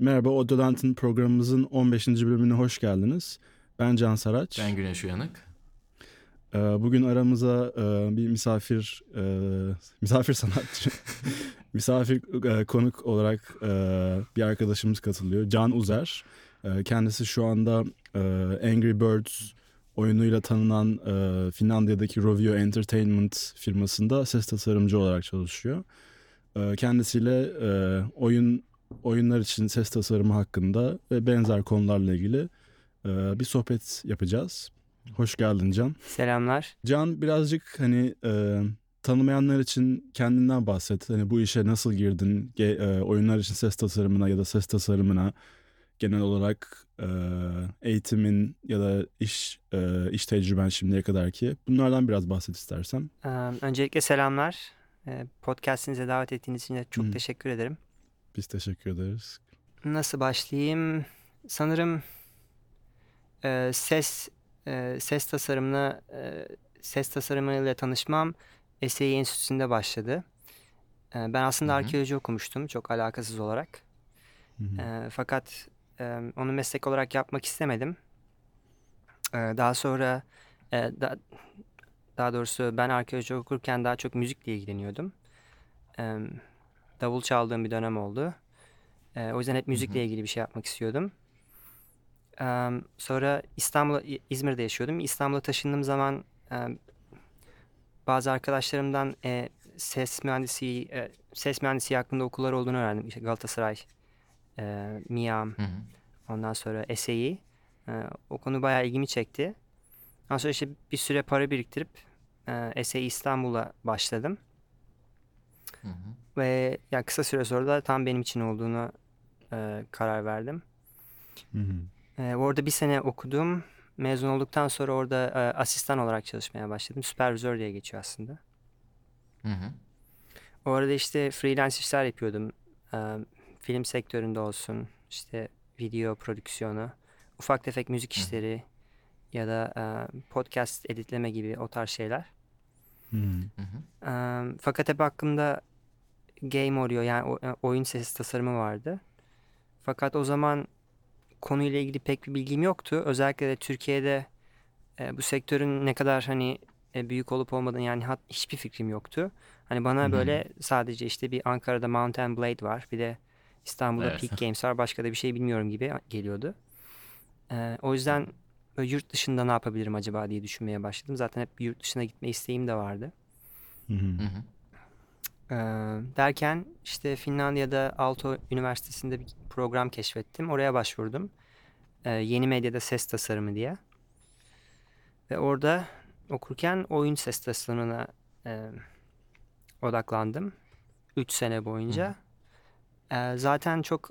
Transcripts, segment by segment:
Merhaba, Odolant'ın programımızın 15. bölümüne hoş geldiniz. Ben Can Saraç. Ben Güneş Uyanık. Ee, bugün aramıza e, bir misafir, e, misafir sanatçı, misafir e, konuk olarak bir arkadaşımız katılıyor. Can Uzer. Kendisi şu anda Angry Birds oyunuyla tanınan Finlandiya'daki Rovio Entertainment firmasında ses tasarımcı olarak çalışıyor. Kendisiyle oyun oyunlar için ses tasarımı hakkında ve benzer konularla ilgili bir sohbet yapacağız. Hoş geldin Can. Selamlar. Can birazcık hani e, tanımayanlar için kendinden bahset. Hani bu işe nasıl girdin? Ge, e, oyunlar için ses tasarımına ya da ses tasarımına genel olarak e, eğitimin ya da iş e, iş tecrüben şimdiye kadar ki bunlardan biraz bahset istersen. Öncelikle selamlar. Podcast'inize davet ettiğiniz için de çok hmm. teşekkür ederim. Biz teşekkür ederiz. Nasıl başlayayım? Sanırım e, ses e, ses tasarımına e, ses tasarımıyla tanışmam SAE Enstitüsü'nde başladı. E, ben aslında Hı-hı. arkeoloji okumuştum çok alakasız olarak. E, fakat e, onu meslek olarak yapmak istemedim. E, daha sonra e, da, daha doğrusu ben arkeoloji okurken daha çok müzikle ilgileniyordum. E, davul çaldığım bir dönem oldu. E, o yüzden hep müzikle ilgili bir şey yapmak istiyordum. E, sonra İstanbul'a, İzmir'de yaşıyordum. İstanbul'a taşındığım zaman e, bazı arkadaşlarımdan e, ses mühendisi e, ses mühendisi hakkında okullar olduğunu öğrendim. İşte Galatasaray, e, MİAM, hı hı. ondan sonra SAE. E, o konu bayağı ilgimi çekti. Ondan sonra işte bir süre para biriktirip e, SAE İstanbul'a başladım. Hı hı. Ve yani kısa süre sonra da tam benim için olduğunu e, karar verdim. Hı hı. E, orada bir sene okudum. Mezun olduktan sonra orada e, asistan olarak çalışmaya başladım. Süpervizör diye geçiyor aslında. Hı hı. O arada işte freelance işler yapıyordum. E, film sektöründe olsun, işte video prodüksiyonu, ufak tefek müzik hı. işleri ya da e, podcast editleme gibi o tarz şeyler. Hı hı. E, fakat hep aklımda game audio yani e, oyun sesi tasarımı vardı. Fakat o zaman konuyla ilgili pek bir bilgim yoktu. Özellikle de Türkiye'de e, bu sektörün ne kadar hani e, büyük olup olmadığını yani hat, hiçbir fikrim yoktu. Hani bana hmm. böyle sadece işte bir Ankara'da Mountain Blade var. Bir de İstanbul'da evet. Peak Games var. Başka da bir şey bilmiyorum gibi geliyordu. E, o yüzden böyle yurt dışında ne yapabilirim acaba diye düşünmeye başladım. Zaten hep yurt dışına gitme isteğim de vardı. Hı hı. Ee, derken işte Finlandiya'da Aalto Üniversitesi'nde bir program keşfettim. Oraya başvurdum. Ee, yeni medyada ses tasarımı diye. Ve orada okurken oyun ses tasarımına e, odaklandım. Üç sene boyunca. Ee, zaten çok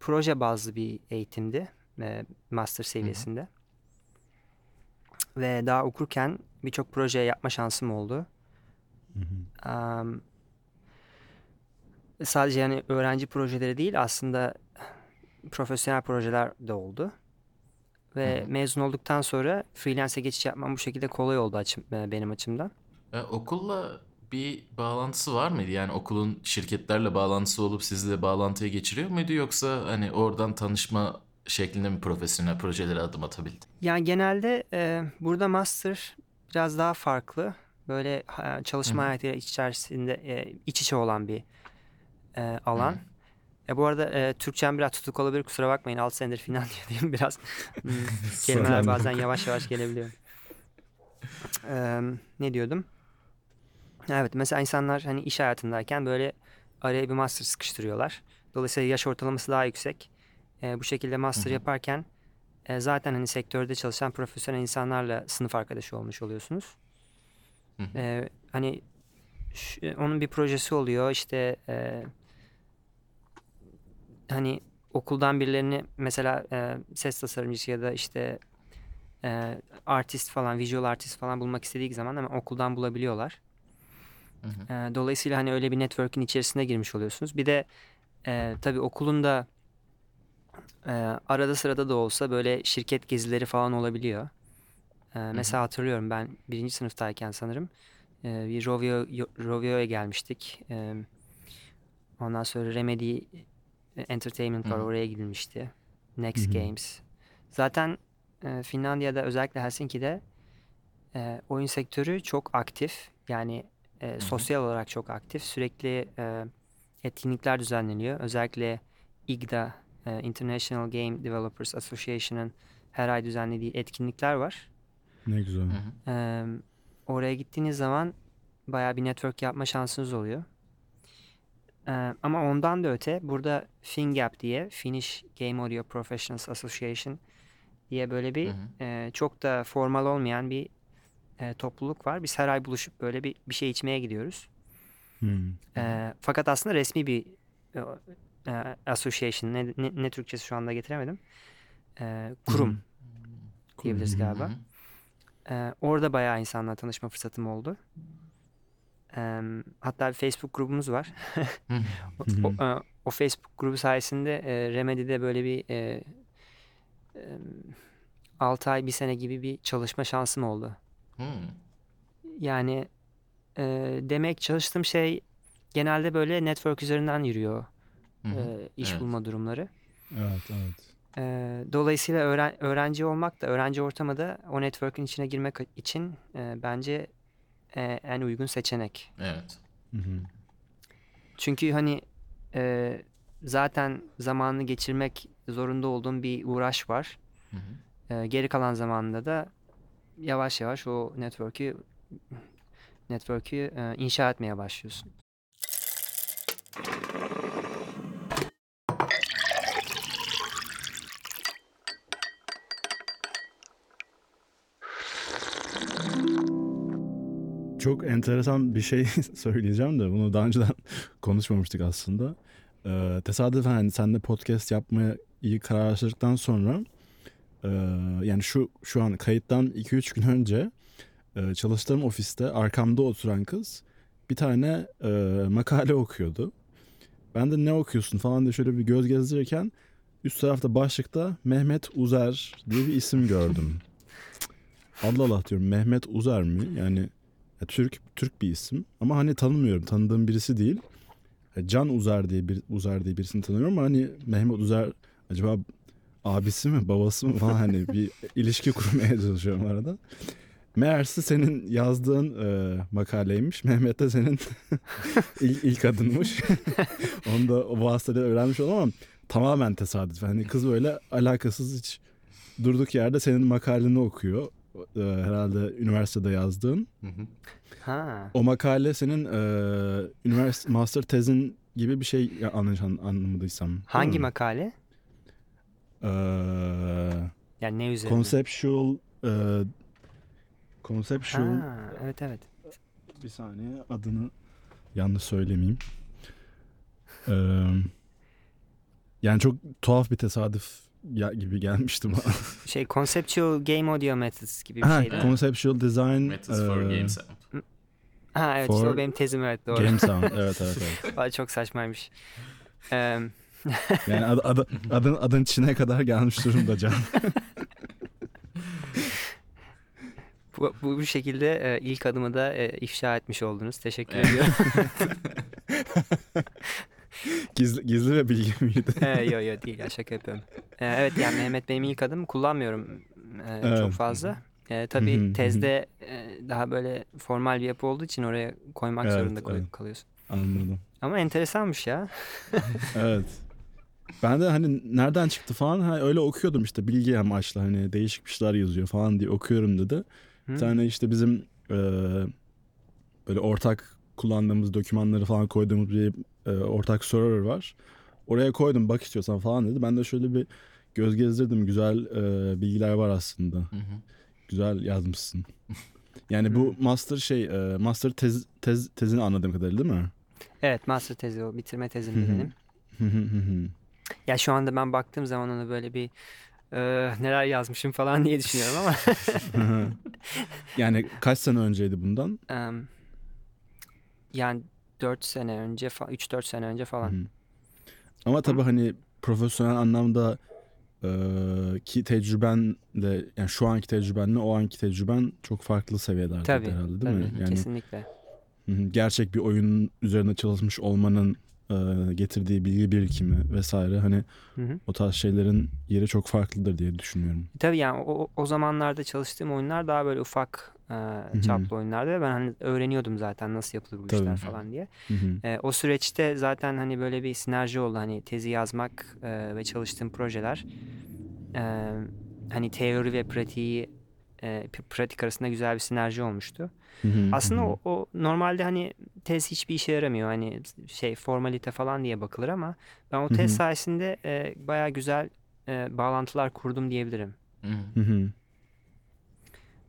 proje bazlı bir eğitimdi. E, master seviyesinde. Hı Ve daha okurken birçok proje yapma şansım oldu. Hı hı. Um, sadece yani öğrenci projeleri değil aslında profesyonel projeler de oldu. Ve Hı. mezun olduktan sonra freelance'e geçiş yapmam bu şekilde kolay oldu açım, e, benim açımdan. E, okulla bir bağlantısı var mıydı? Yani okulun şirketlerle bağlantısı olup sizle bağlantıya geçiriyor muydu? Yoksa hani oradan tanışma şeklinde mi profesyonel projelere adım atabildin? Yani genelde e, burada master biraz daha farklı. Böyle e, çalışma iç içerisinde e, iç içe olan bir e, alan. Hı. E, bu arada e, Türkçem biraz tutuk olabilir kusura bakmayın 6 senedir Finlandiya'dayım biraz hmm, kelimeler bazen yavaş yavaş gelebiliyor. E, ne diyordum? Evet mesela insanlar hani iş hayatındayken böyle araya bir master sıkıştırıyorlar. Dolayısıyla yaş ortalaması daha yüksek. E, bu şekilde master Hı-hı. yaparken e, zaten hani sektörde çalışan profesyonel insanlarla sınıf arkadaşı olmuş oluyorsunuz. E, hani şu, onun bir projesi oluyor işte e, hani okuldan birilerini mesela e, ses tasarımcısı ya da işte e, artist falan, visual artist falan bulmak istediği zaman hemen okuldan bulabiliyorlar. Hı hı. E, dolayısıyla hani öyle bir network'ün içerisine girmiş oluyorsunuz. Bir de e, tabii okulun da e, arada sırada da olsa böyle şirket gezileri falan olabiliyor. E, mesela hı hı. hatırlıyorum ben birinci sınıftayken sanırım e, bir Rovio, Rovio'ya gelmiştik. E, ondan sonra Remedy Entertainment var oraya gidilmişti. Next Hı hı. Games. Zaten e, Finlandiya'da özellikle Helsinki'de e, oyun sektörü çok aktif. Yani e, sosyal olarak çok aktif. Sürekli e, etkinlikler düzenleniyor. Özellikle IGDA, e, International Game Developers Association'ın her ay düzenlediği etkinlikler var. Ne güzel. Ee, oraya gittiğiniz zaman bayağı bir network yapma şansınız oluyor. Ee, ama ondan da öte burada FinGap diye Finnish Game Audio Professionals Association diye böyle bir Hı hı. e, çok da formal olmayan bir e, topluluk var. Biz her ay buluşup böyle bir, bir şey içmeye gidiyoruz. Hmm. Ee, fakat aslında resmi bir e, e, association ne, ne, ne Türkçesi şu anda getiremedim. Ee, kurum Hı. diyebiliriz Hı hı. galiba. Hı hı. Ee, orada bayağı insanla tanışma fırsatım oldu. Hatta bir Facebook grubumuz var. O, o, e, o Facebook grubu sayesinde e, Remedy'de böyle bir e, e, 6 ay bir sene gibi bir çalışma şansım oldu. Hı. Yani e, demek çalıştığım şey genelde böyle network üzerinden yürüyor e, iş Evet. bulma durumları. Evet evet. E, dolayısıyla öğren- öğrenci olmak da öğrenci ortamı da o network'ün içine girmek için e, bence e, en uygun seçenek. Evet. Hı hı. Çünkü hani e, zaten zamanını geçirmek zorunda olduğum bir uğraş var. Hı hı. E, geri kalan zamanında da yavaş yavaş o network'ü network'ü e, inşa etmeye başlıyorsun. Çok enteresan bir şey söyleyeceğim de bunu daha önceden konuşmamıştık aslında. Ee, tesadüfen hani senle podcast yapmaya iyi kararlaştırdıktan sonra e, yani şu şu an kayıttan 2-3 gün önce e, çalıştığım ofiste arkamda oturan kız bir tane e, makale okuyordu. Ben de ne okuyorsun falan diye şöyle bir göz gezdirirken üst tarafta başlıkta Mehmet Uzer diye bir isim gördüm. Allah Allah diyorum Mehmet Uzer mi? Yani ya Türk Türk bir isim ama hani tanımıyorum. Tanıdığım birisi değil. Ya Can Uzer diye bir Uzer diye birisini tanıyorum ama hani Mehmet Uzer acaba abisi mi babası mı falan hani bir ilişki kurmaya çalışıyorum arada. Meğerse senin yazdığın e, makaleymiş. Mehmet de senin ilk, ilk adınmış. Onu da o vasıtayla öğrenmiş oldum ama tamamen tesadüf. Hani kız böyle alakasız hiç durduk yerde senin makaleni okuyor. E, herhalde üniversitede yazdığın. Hı hı. Ha. O makale senin e, üniversite master tezin gibi bir şey ya, yanlış an- anlamadıysam. Hangi mi? makale? E, Yani ne üzerine? conceptual e, conceptual Ha, evet evet. bir saniye adını yanlış söylemeyeyim. E, yani çok tuhaf bir tesadüf ya, gibi gelmişti bana. Şey Conceptual Game Audio Methods gibi bir ha, şeydi. conceptual design Methods for e, Game Sound. Ha evet işte for o benim tezim evet doğru. game sound. Evet evet evet. Vay, Çok saçmaymış. Eee, Yani ad, ad, adın, adın içine kadar gelmiş durumda Can. bu, bu, bu şekilde e, ilk adımı da e, ifşa etmiş oldunuz. Teşekkür ediyorum. Gizli, gizli ve bilgi miydi? Ee, yo yo değil ya şaka yapıyorum. Ee, evet yani Mehmet benim ilk adım kullanmıyorum e, çok Evet. fazla. Hı hı, hı tabii tezde e, daha böyle formal bir yapı olduğu için oraya koymak Evet, zorunda kal- evet. kalıyorsun. Anladım. Ama enteresanmış ya. Evet. Ben de hani nereden çıktı falan ha, öyle okuyordum işte bilgi amaçlı hani değişik bir şeyler yazıyor falan diye okuyorum dedi. Hı. Bir tane işte bizim e, böyle ortak kullandığımız dokümanları falan koyduğumuz bir e, ortak server var. Oraya koydum bak istiyorsan falan dedi. Ben de şöyle bir göz gezdirdim. Güzel e, bilgiler var aslında. Hı hı. Güzel yazmışsın. Yani bu master şey e, master tez, tez tezini anladığım kadarıyla değil mi? Evet master tezi o bitirme tezim benim. Ya şu anda ben baktığım zaman ona böyle bir e, neler yazmışım falan diye düşünüyorum ama yani kaç sene önceydi bundan? em, yani 4 sene önce falan 3-4 sene önce falan. Hı hı. Ama tabii hani profesyonel anlamda e, ki tecrübenle yani şu anki tecrübenle o anki tecrüben çok farklı seviyelerde Tabii, herhalde değil Tabii mi? Yani kesinlikle. hı hı, gerçek bir oyun üzerine çalışmış olmanın e, getirdiği bilgi birikimi vesaire hani Hı hı. o tarz şeylerin yeri çok farklıdır diye düşünüyorum. Tabii yani o, o zamanlarda çalıştığım oyunlar daha böyle ufak e, çaplı oyunlardı ve ben hani öğreniyordum zaten nasıl yapılır bu Tabii. işler falan diye. E, o süreçte zaten hani böyle bir sinerji oldu hani tezi yazmak e, ve çalıştığım projeler e, hani teori ve pratiği e, pratik arasında güzel bir sinerji olmuştu. Hı hı, Aslında o, o normalde hani tez hiçbir işe yaramıyor hani şey formalite falan diye bakılır ama ben o tez sayesinde e, baya güzel e, bağlantılar kurdum diyebilirim. Hı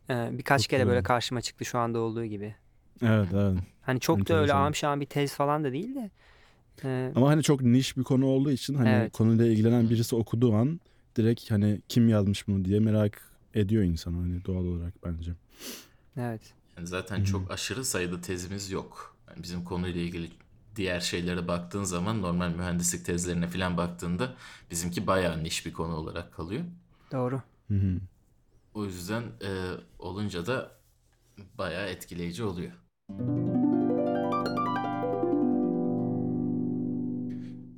hı. Hı hı. E, birkaç Çok kere böyle güzel. karşıma çıktı şu anda olduğu gibi. Evet evet. Hani çok da öyle Enteresan. amşan bir tez falan da değil de. e, Ama hani çok niş bir konu olduğu için hani Evet. konuyla ilgilenen birisi okuduğu an direkt hani kim yazmış bunu diye merak ediyor insan hani doğal olarak bence. evet. Yani zaten çok aşırı sayıda tezimiz yok. Yani bizim konuyla ilgili diğer şeylere baktığın zaman normal mühendislik tezlerine falan baktığında bizimki bayağı niş bir konu olarak kalıyor. Doğru. Hı hı. O yüzden e, olunca da bayağı etkileyici oluyor.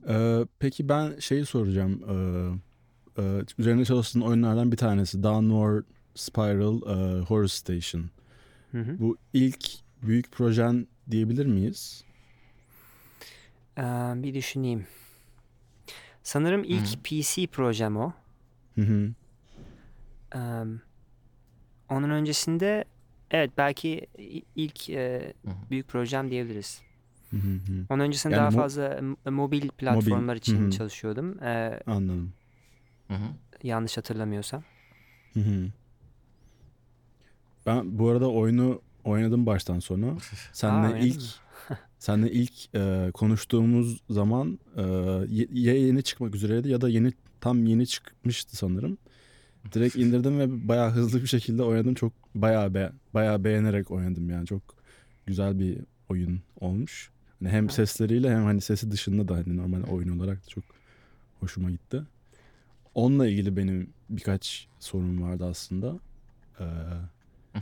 Ee, peki ben şeyi soracağım. Ee, e, üzerine çalıştığın oyunlardan bir tanesi Downward Spiral e, Horror Station. Hı hı. Bu ilk büyük projen diyebilir miyiz? Ee, bir düşüneyim. Sanırım ilk PC projem o. Hı hı. Ee, onun öncesinde evet belki ilk e, büyük projem diyebiliriz. Hı hı hı. Onun öncesinde Yani daha mo- fazla mobil platformlar için Hı hı. çalışıyordum. Ee, Anladım. Hı hı. yanlış hatırlamıyorsam. Hı hı. Ben bu arada oyunu oynadım baştan sona. Aa, Senle öyle ilk senle ilk e, konuştuğumuz zaman e, ya yeni çıkmak üzereydi ya da yeni tam yeni çıkmıştı sanırım. Direkt indirdim ve bayağı hızlı bir şekilde oynadım. Çok bayağı be, bayağı beğenerek oynadım yani. Çok güzel bir oyun olmuş. Hani hem sesleriyle hem hani sesi dışında da hani normal oyun olarak da çok hoşuma gitti. Onunla ilgili benim birkaç sorun vardı aslında. Ee,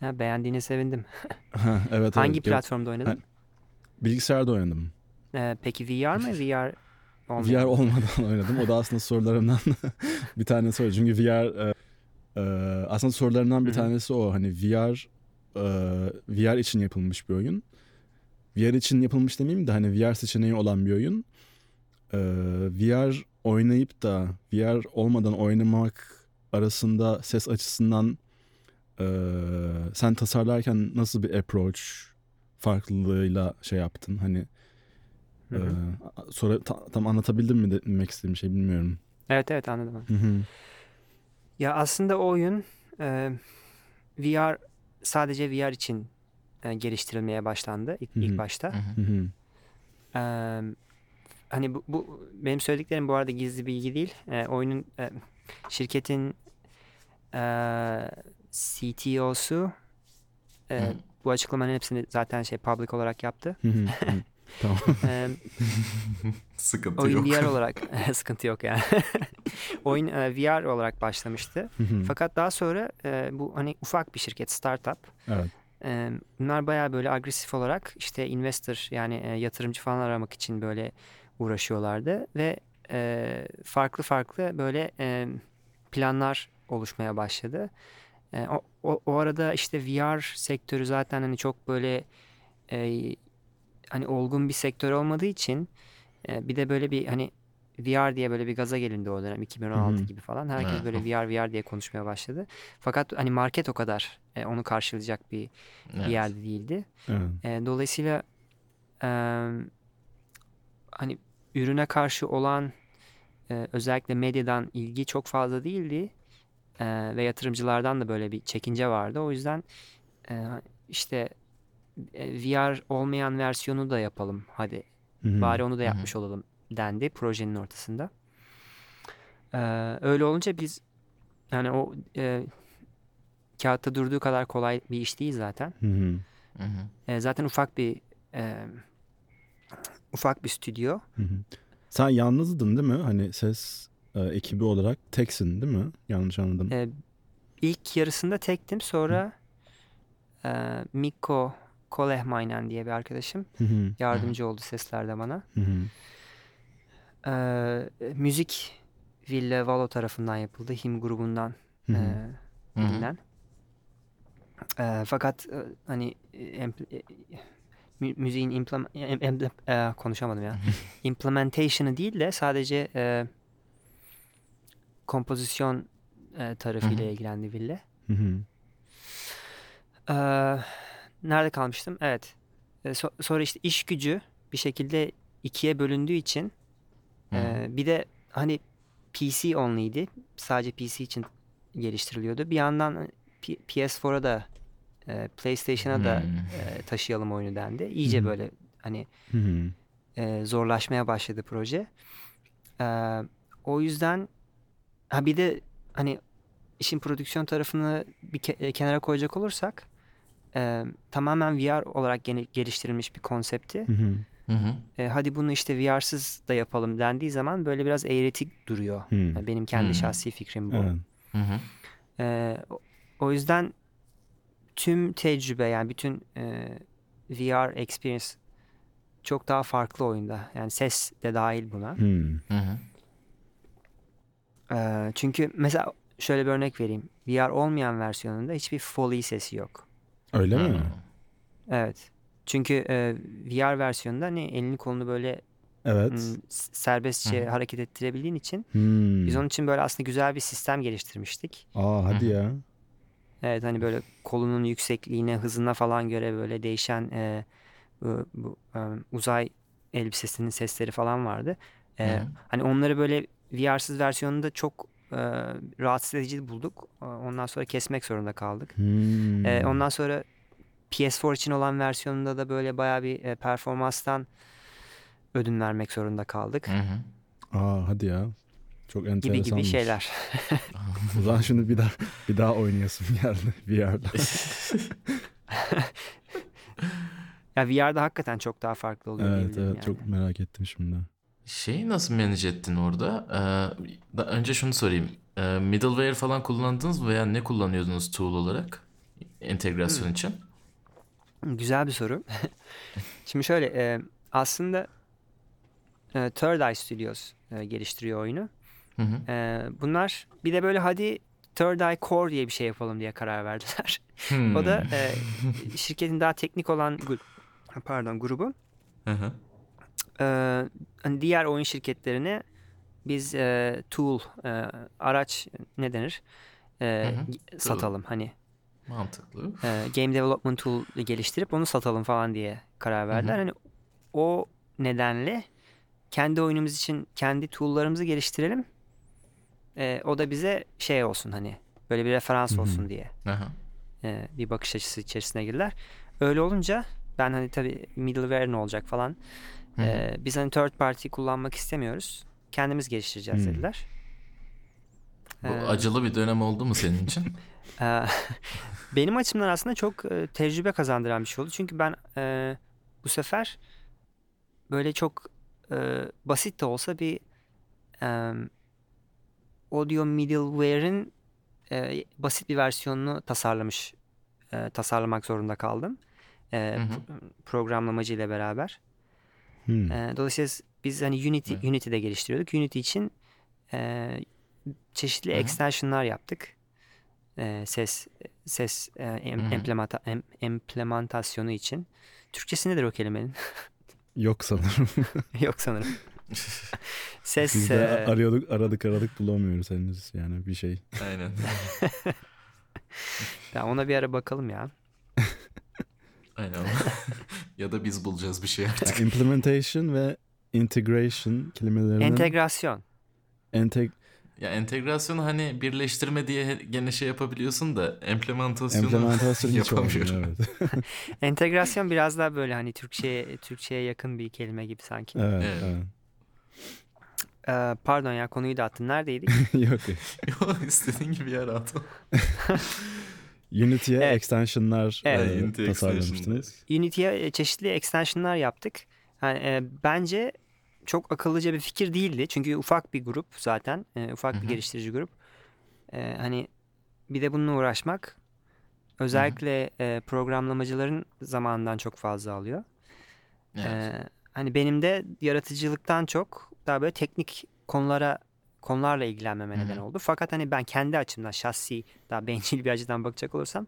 Ha, beğendiğine sevindim. evet, evet. Hangi Yok, platformda oynadın? Ha, Bilgisayarda oynadım. Ee, peki VR mı? VR VR olmadan oynadım. O da aslında sorularımdan bir tanesi o. Çünkü VR e, e, aslında sorularından bir tanesi o. Hani VR e, VR için yapılmış bir oyun. VR için yapılmış demeyeyim de hani VR seçeneği olan bir oyun. E, VR oynayıp da VR olmadan oynamak arasında ses açısından e, sen tasarlarken nasıl bir approach farklılığıyla şey yaptın? Hani Hı hı. ee, sonra ta- tam anlatabildim mi de- demek istediğim şey bilmiyorum. Evet evet anladım. Hı hı. Ya aslında o oyun e, VR sadece VR için e, geliştirilmeye başlandı ilk, Hı ilk hı. başta. Hı hı. Hı hı. E, hani bu, bu benim söylediklerim bu arada gizli bilgi değil. E, oyunun e, şirketin e, CTO'su e, Hı. bu açıklamanın hepsini zaten şey public olarak yaptı. Hı hı. Tamam. E, Sıkıntı oyun yok. VR olarak sıkıntı yok yani. oyun e, VR olarak başlamıştı. Fakat daha sonra e, bu hani ufak bir şirket, startup. evet. E, bunlar bayağı böyle agresif olarak işte investor yani e, yatırımcı falan aramak için böyle uğraşıyorlardı ve e, farklı farklı böyle e, planlar oluşmaya başladı. E, o, o, o arada işte VR sektörü zaten hani çok böyle e, hani olgun bir sektör olmadığı için e, bir de böyle bir hani VR diye böyle bir gaza gelindi o dönem 2016 Hı hı. gibi falan. Herkes Evet. böyle VR VR diye konuşmaya başladı. Fakat hani market o kadar e, onu karşılayacak bir, Evet. bir yerde değildi. Evet. E, dolayısıyla e, hani ürüne karşı olan e, özellikle medyadan ilgi çok fazla değildi. E, ve yatırımcılardan da böyle bir çekince vardı. O yüzden e, işte VR olmayan versiyonu da yapalım hadi Hı hı. Bari onu da yapmış olalım dendi projenin ortasında. Ee, öyle olunca biz yani o e, kağıtta durduğu kadar kolay bir iş değil zaten. Hı hı. Hı hı. E, zaten ufak bir e, ufak bir stüdyo. Hı hı. Sen yalnızdın değil mi? Hani ses e, ekibi olarak teksin değil mi? Yanlış anladım. E, ilk yarısında tektim sonra e, Mikko Kolehmainen diye bir arkadaşım yardımcı oldu seslerde bana. Hı hı. Ee, müzik Ville Valo tarafından yapıldı. Him grubundan e, bilinen. Ee, fakat e, hani e, empl- e, mü- müziğin implement, em- emple- e, konuşamadım ya. implementation'ı değil de sadece e, kompozisyon e, tarafıyla ilgilendi Ville. Hı hı. Ee, nerede kalmıştım? Evet. Ee, so- sonra işte iş gücü bir şekilde ikiye bölündüğü için e, bir de hani PC only'ydi. Sadece PC için geliştiriliyordu. Bir yandan P- PS4'a da e, PlayStation'a da Hmm. e, taşıyalım oyunu dendi. İyice hı. böyle hani Hı hı. e, zorlaşmaya başladı proje. Ee, o yüzden ha bir de hani işin prodüksiyon tarafını bir ke- e, kenara koyacak olursak e, tamamen VR olarak gene- geliştirilmiş bir konsepti. Hı hı. Hı hı. E, hadi bunu işte VR'sız da yapalım dendiği zaman böyle biraz eğretik duruyor. Hı. Yani benim kendi Hmm. şahsi fikrim bu. Hı hı. E, o- yüzden tüm tecrübe yani bütün e, VR experience çok daha farklı oyunda. Yani ses de dahil buna. Hı. Hı hı. E, çünkü mesela şöyle bir örnek vereyim. VR olmayan versiyonunda hiçbir Foley sesi yok. Öyle Hı. mi? Evet. Çünkü e, VR versiyonunda hani elini kolunu böyle Evet. m, s- serbestçe Hı hı. hareket ettirebildiğin için Hmm. biz onun için böyle aslında güzel bir sistem geliştirmiştik. Aa hadi Hı hı. ya. Evet hani böyle kolunun yüksekliğine, hızına falan göre böyle değişen e, bu, bu, e, uzay elbisesinin sesleri falan vardı. E, hı. hani onları böyle VR'sız versiyonunda çok e, rahatsız edici bulduk. Ondan sonra kesmek zorunda kaldık. Hmm. E, ondan sonra PS4 için olan versiyonunda da böyle bayağı bir e, performanstan ödün vermek zorunda kaldık. Hı hı. Aa hadi ya. Çok Gibi enteresanmış. gibi şeyler. O zaman şimdi bir daha bir daha oynayasım geldi VR'da. Ya VR'da hakikaten çok daha farklı oluyor evet evet yani. çok merak ettim şimdi. Şeyi nasıl manage ettin orada? Ee, da- önce şunu sorayım. Ee, middleware falan kullandınız mı veya ne kullanıyordunuz tool olarak entegrasyon Hmm. için? Güzel bir soru. Şimdi şöyle e, aslında e, Third Eye Studios e, geliştiriyor oyunu. Hı hı. E, bunlar bir de böyle hadi Third Eye Core diye bir şey yapalım diye karar verdiler. Hmm. o da e, şirketin daha teknik olan gru- pardon grubu Hı hı. E, diğer oyun şirketlerine biz e, tool e, araç ne denir E, Hı hı. satalım hani Mantıklı. e, game development tool geliştirip onu satalım falan diye karar verdiler. Hani o nedenle kendi oyunumuz için kendi tool'larımızı geliştirelim. E, o da bize şey olsun hani böyle bir referans Hı hı. olsun diye Aha. e, bir bakış açısı içerisine girdiler. Öyle olunca ben hani tabii middleware ne olacak falan. Hı hı. e, biz hani third party kullanmak istemiyoruz. Kendimiz geliştireceğiz Hı. dediler. Bu acılı bir dönem oldu mu senin için? Ee, Benim açımdan aslında çok tecrübe kazandıran bir şey oldu. Çünkü ben e, bu sefer böyle çok e, basit de olsa bir e, audio middleware'in e, basit bir versiyonunu tasarlamış e, tasarlamak zorunda kaldım. E, Hı hı. pro- programlamacı ile beraber. Hmm. E, dolayısıyla biz hani Unity Evet. Unity'de geliştiriyorduk. Unity için e, çeşitli Hı extensionlar yaptık. E, ses ses e, em- implementa, em- implementasyonu için. Türkçesi nedir o kelimenin? Yok sanırım. Yok sanırım. Ses Biz de e, arıyorduk aradık aradık bulamıyoruz henüz yani bir şey. Aynen. ya ona bir ara bakalım ya. Aynen. ya da biz bulacağız bir şey artık. Implementation ve integration kelimelerinin Entegrasyon. enteg Ya entegrasyonu hani birleştirme diye gene şey yapabiliyorsun da implementasyonu implementasyon hiç olmuyor. yapamıyorum. Evet. Entegrasyon biraz daha böyle hani Türkçe'ye Türkçe'ye yakın bir kelime gibi sanki. evet, Evet. evet. Ee, pardon ya konuyu da attın. Neredeydik? Yok. Yo, İstediğin gibi yer at. Unity'ye Evet. extensionlar Evet. e, Unity tasarlamıştınız. Unity'ye e, çeşitli extensionlar yaptık. Yani, e, bence çok akıllıca bir fikir değildi. Çünkü ufak bir grup zaten. e, ufak Hı bir geliştirici grup. E, hani bir de bununla uğraşmak özellikle e, programlamacıların zamanından çok fazla alıyor. Evet. Ee, hani benim de yaratıcılıktan çok daha böyle teknik konulara konularla ilgilenmeme neden oldu. Fakat hani ben kendi açımdan şahsi daha bencil bir açıdan bakacak olursam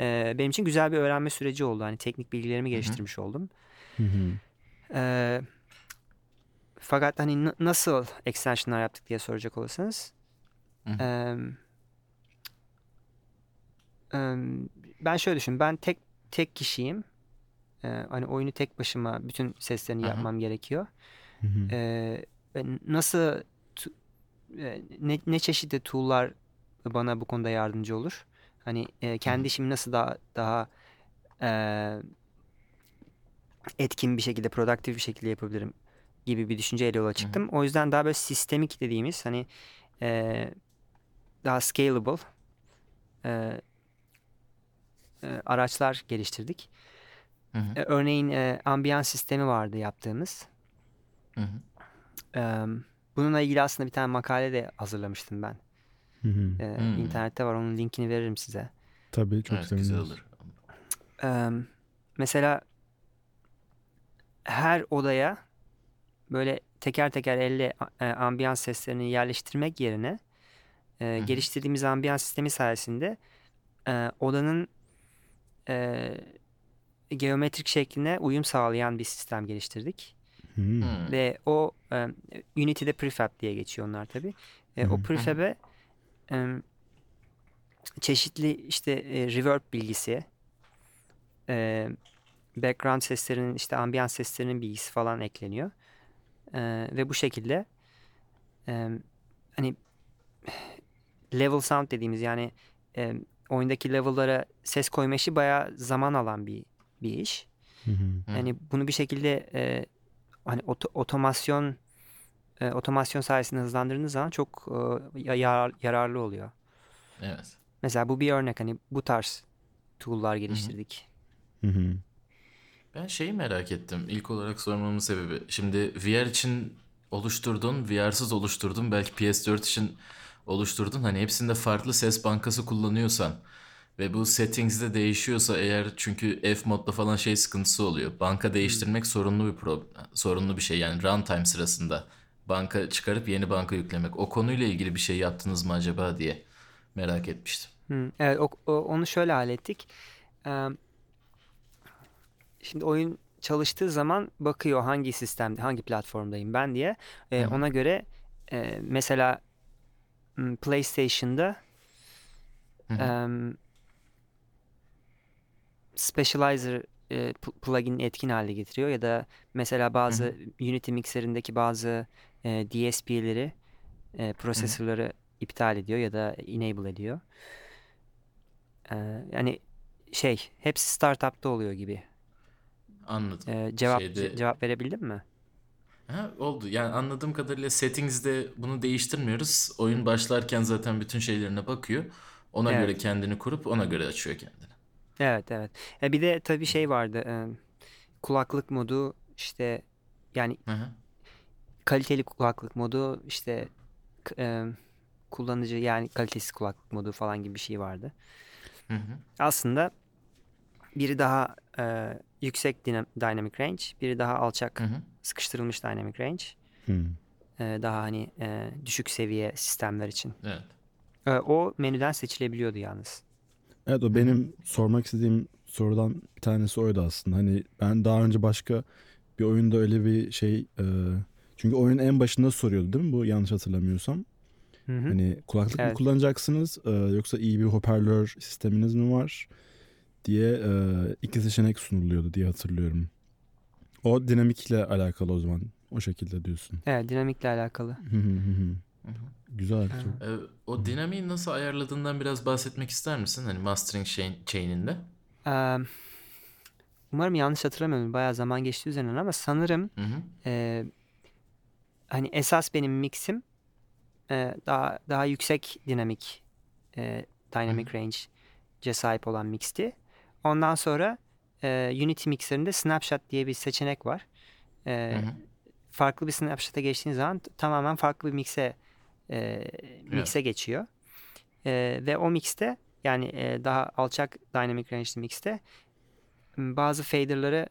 e, benim için güzel bir öğrenme süreci oldu. Hani teknik bilgilerimi geliştirmiş oldum. Ee, fakat hani n- nasıl extensionlar yaptık diye soracak olursanız em, em, ben şöyle düşün ben tek tek kişiyim. Ee, hani oyunu tek başıma bütün seslerini yapmam gerekiyor. Ve nasıl e, ne, ne çeşitli tool'lar bana bu konuda yardımcı olur hani e, kendi işimi nasıl daha daha e, etkin bir şekilde, produktif bir şekilde yapabilirim gibi bir düşünceyle yola çıktım. O yüzden daha böyle sistemik dediğimiz hani e, daha scalable e, e, araçlar geliştirdik. Hı hı. E, örneğin e, ambiyans sistemi vardı yaptığımız. Hı hı. E, bununla ilgili aslında bir tane makale de hazırlamıştım ben. Hı hı. E, Hmm. İnternette var onun linkini veririm size. Tabii çok evet güzel seviniriz. olur. Eee, mesela her odaya böyle teker teker elle e, ambiyans seslerini yerleştirmek yerine e, hı. geliştirdiğimiz ambiyans sistemi sayesinde e, odanın e, geometrik şekline uyum sağlayan bir sistem geliştirdik. Hı. Hı. Ve o e, Unity'de prefab diye geçiyor onlar tabii. E, Hı o prefab'e e, çeşitli işte e, reverb bilgisi, e, background seslerinin işte ambiyans seslerinin bilgisi falan ekleniyor. E, ve bu şekilde e, hani level sound dediğimiz yani e, oyundaki level'lara ses koyma işi bayağı zaman alan bir bir iş. Hı. Yani bunu bir şekilde e, hani oto- otomasyon e, otomasyon sayesinde hızlandırdığınız zaman çok e, ya- yarar- yararlı oluyor. Evet. Mesela bu bir örnek hani bu tarz tool'lar geliştirdik. Hı hı. Ben şeyi merak ettim. İlk olarak sormamın sebebi. Şimdi VR için oluşturdun, VR'sız oluşturdun. Belki PS4 için oluşturdun. Hani hepsinde farklı ses bankası kullanıyorsan ve bu settings'de değişiyorsa eğer çünkü F modda falan şey sıkıntısı oluyor. Banka değiştirmek sorunlu bir problem, sorunlu bir şey yani runtime sırasında banka çıkarıp yeni banka yüklemek. O konuyla ilgili bir şey yaptınız mı acaba diye merak etmiştim. Hı, evet o- o- onu şöyle hallettik. Ee, şimdi oyun çalıştığı zaman bakıyor hangi sistemde, hangi platformdayım ben diye. Ee, hı. ona göre e, mesela m, PlayStation'da Hı hı. Specializer e, pl- plugin'i etkin hale getiriyor ya da mesela bazı Unity mikserindeki bazı e, DSP'leri e, prosesörleri iptal ediyor ya da enable ediyor. E, yani şey hepsi startup'ta oluyor gibi. Anladım. E, cevap Şeyde- ce- cevap verebildim mi? Ha, oldu. Yani anladığım kadarıyla settings'de bunu değiştirmiyoruz. Oyun başlarken zaten bütün şeylerine bakıyor. Ona Evet. göre kendini kurup ona göre açıyor kendini. Evet evet. E, bir de tabii şey vardı. e, kulaklık modu işte yani Hı hı. kaliteli kulaklık modu işte k- e, kullanıcı yani kalitesiz kulaklık modu falan gibi bir şey vardı. Hı hı. Aslında biri daha e, yüksek dinam- dynamic range, biri daha alçak Hı sıkıştırılmış dynamic range. E, daha hani e, düşük seviye sistemler için. Evet. E, o menüden seçilebiliyordu yalnız. Evet o benim sormak istediğim sorudan bir tanesi oydu aslında. Hani ben daha önce başka bir oyunda öyle bir şey e, çünkü oyunun en başında soruyordu değil mi bu yanlış hatırlamıyorsam. Hı hı. Hani kulaklık mı Evet. kullanacaksınız e, yoksa iyi bir hoparlör sisteminiz mi var diye e, iki seçenek sunuluyordu diye hatırlıyorum. O dinamikle alakalı o zaman. O şekilde diyorsun. Evet dinamikle alakalı. Hı. Hı hı. Güzel. Çok- Ee, o dinamiği nasıl ayarladığından biraz bahsetmek ister misin? Hani mastering chain, chain'inde. E, umarım yanlış hatırlamıyorum. Bayağı zaman geçti üzerinden ama sanırım Hı hı. e, hani esas benim mixim e, daha daha yüksek dinamik e, dynamic range'e sahip olan mixti. Ondan sonra e, Unity mixerinde snapshot diye bir seçenek var. E, Hı hı. farklı bir snapshot'a geçtiğin zaman tamamen farklı bir mix'e e, mix'e geçiyor. E, ve o mix'te Yani e, daha alçak dynamic range'li mixte bazı fader'ları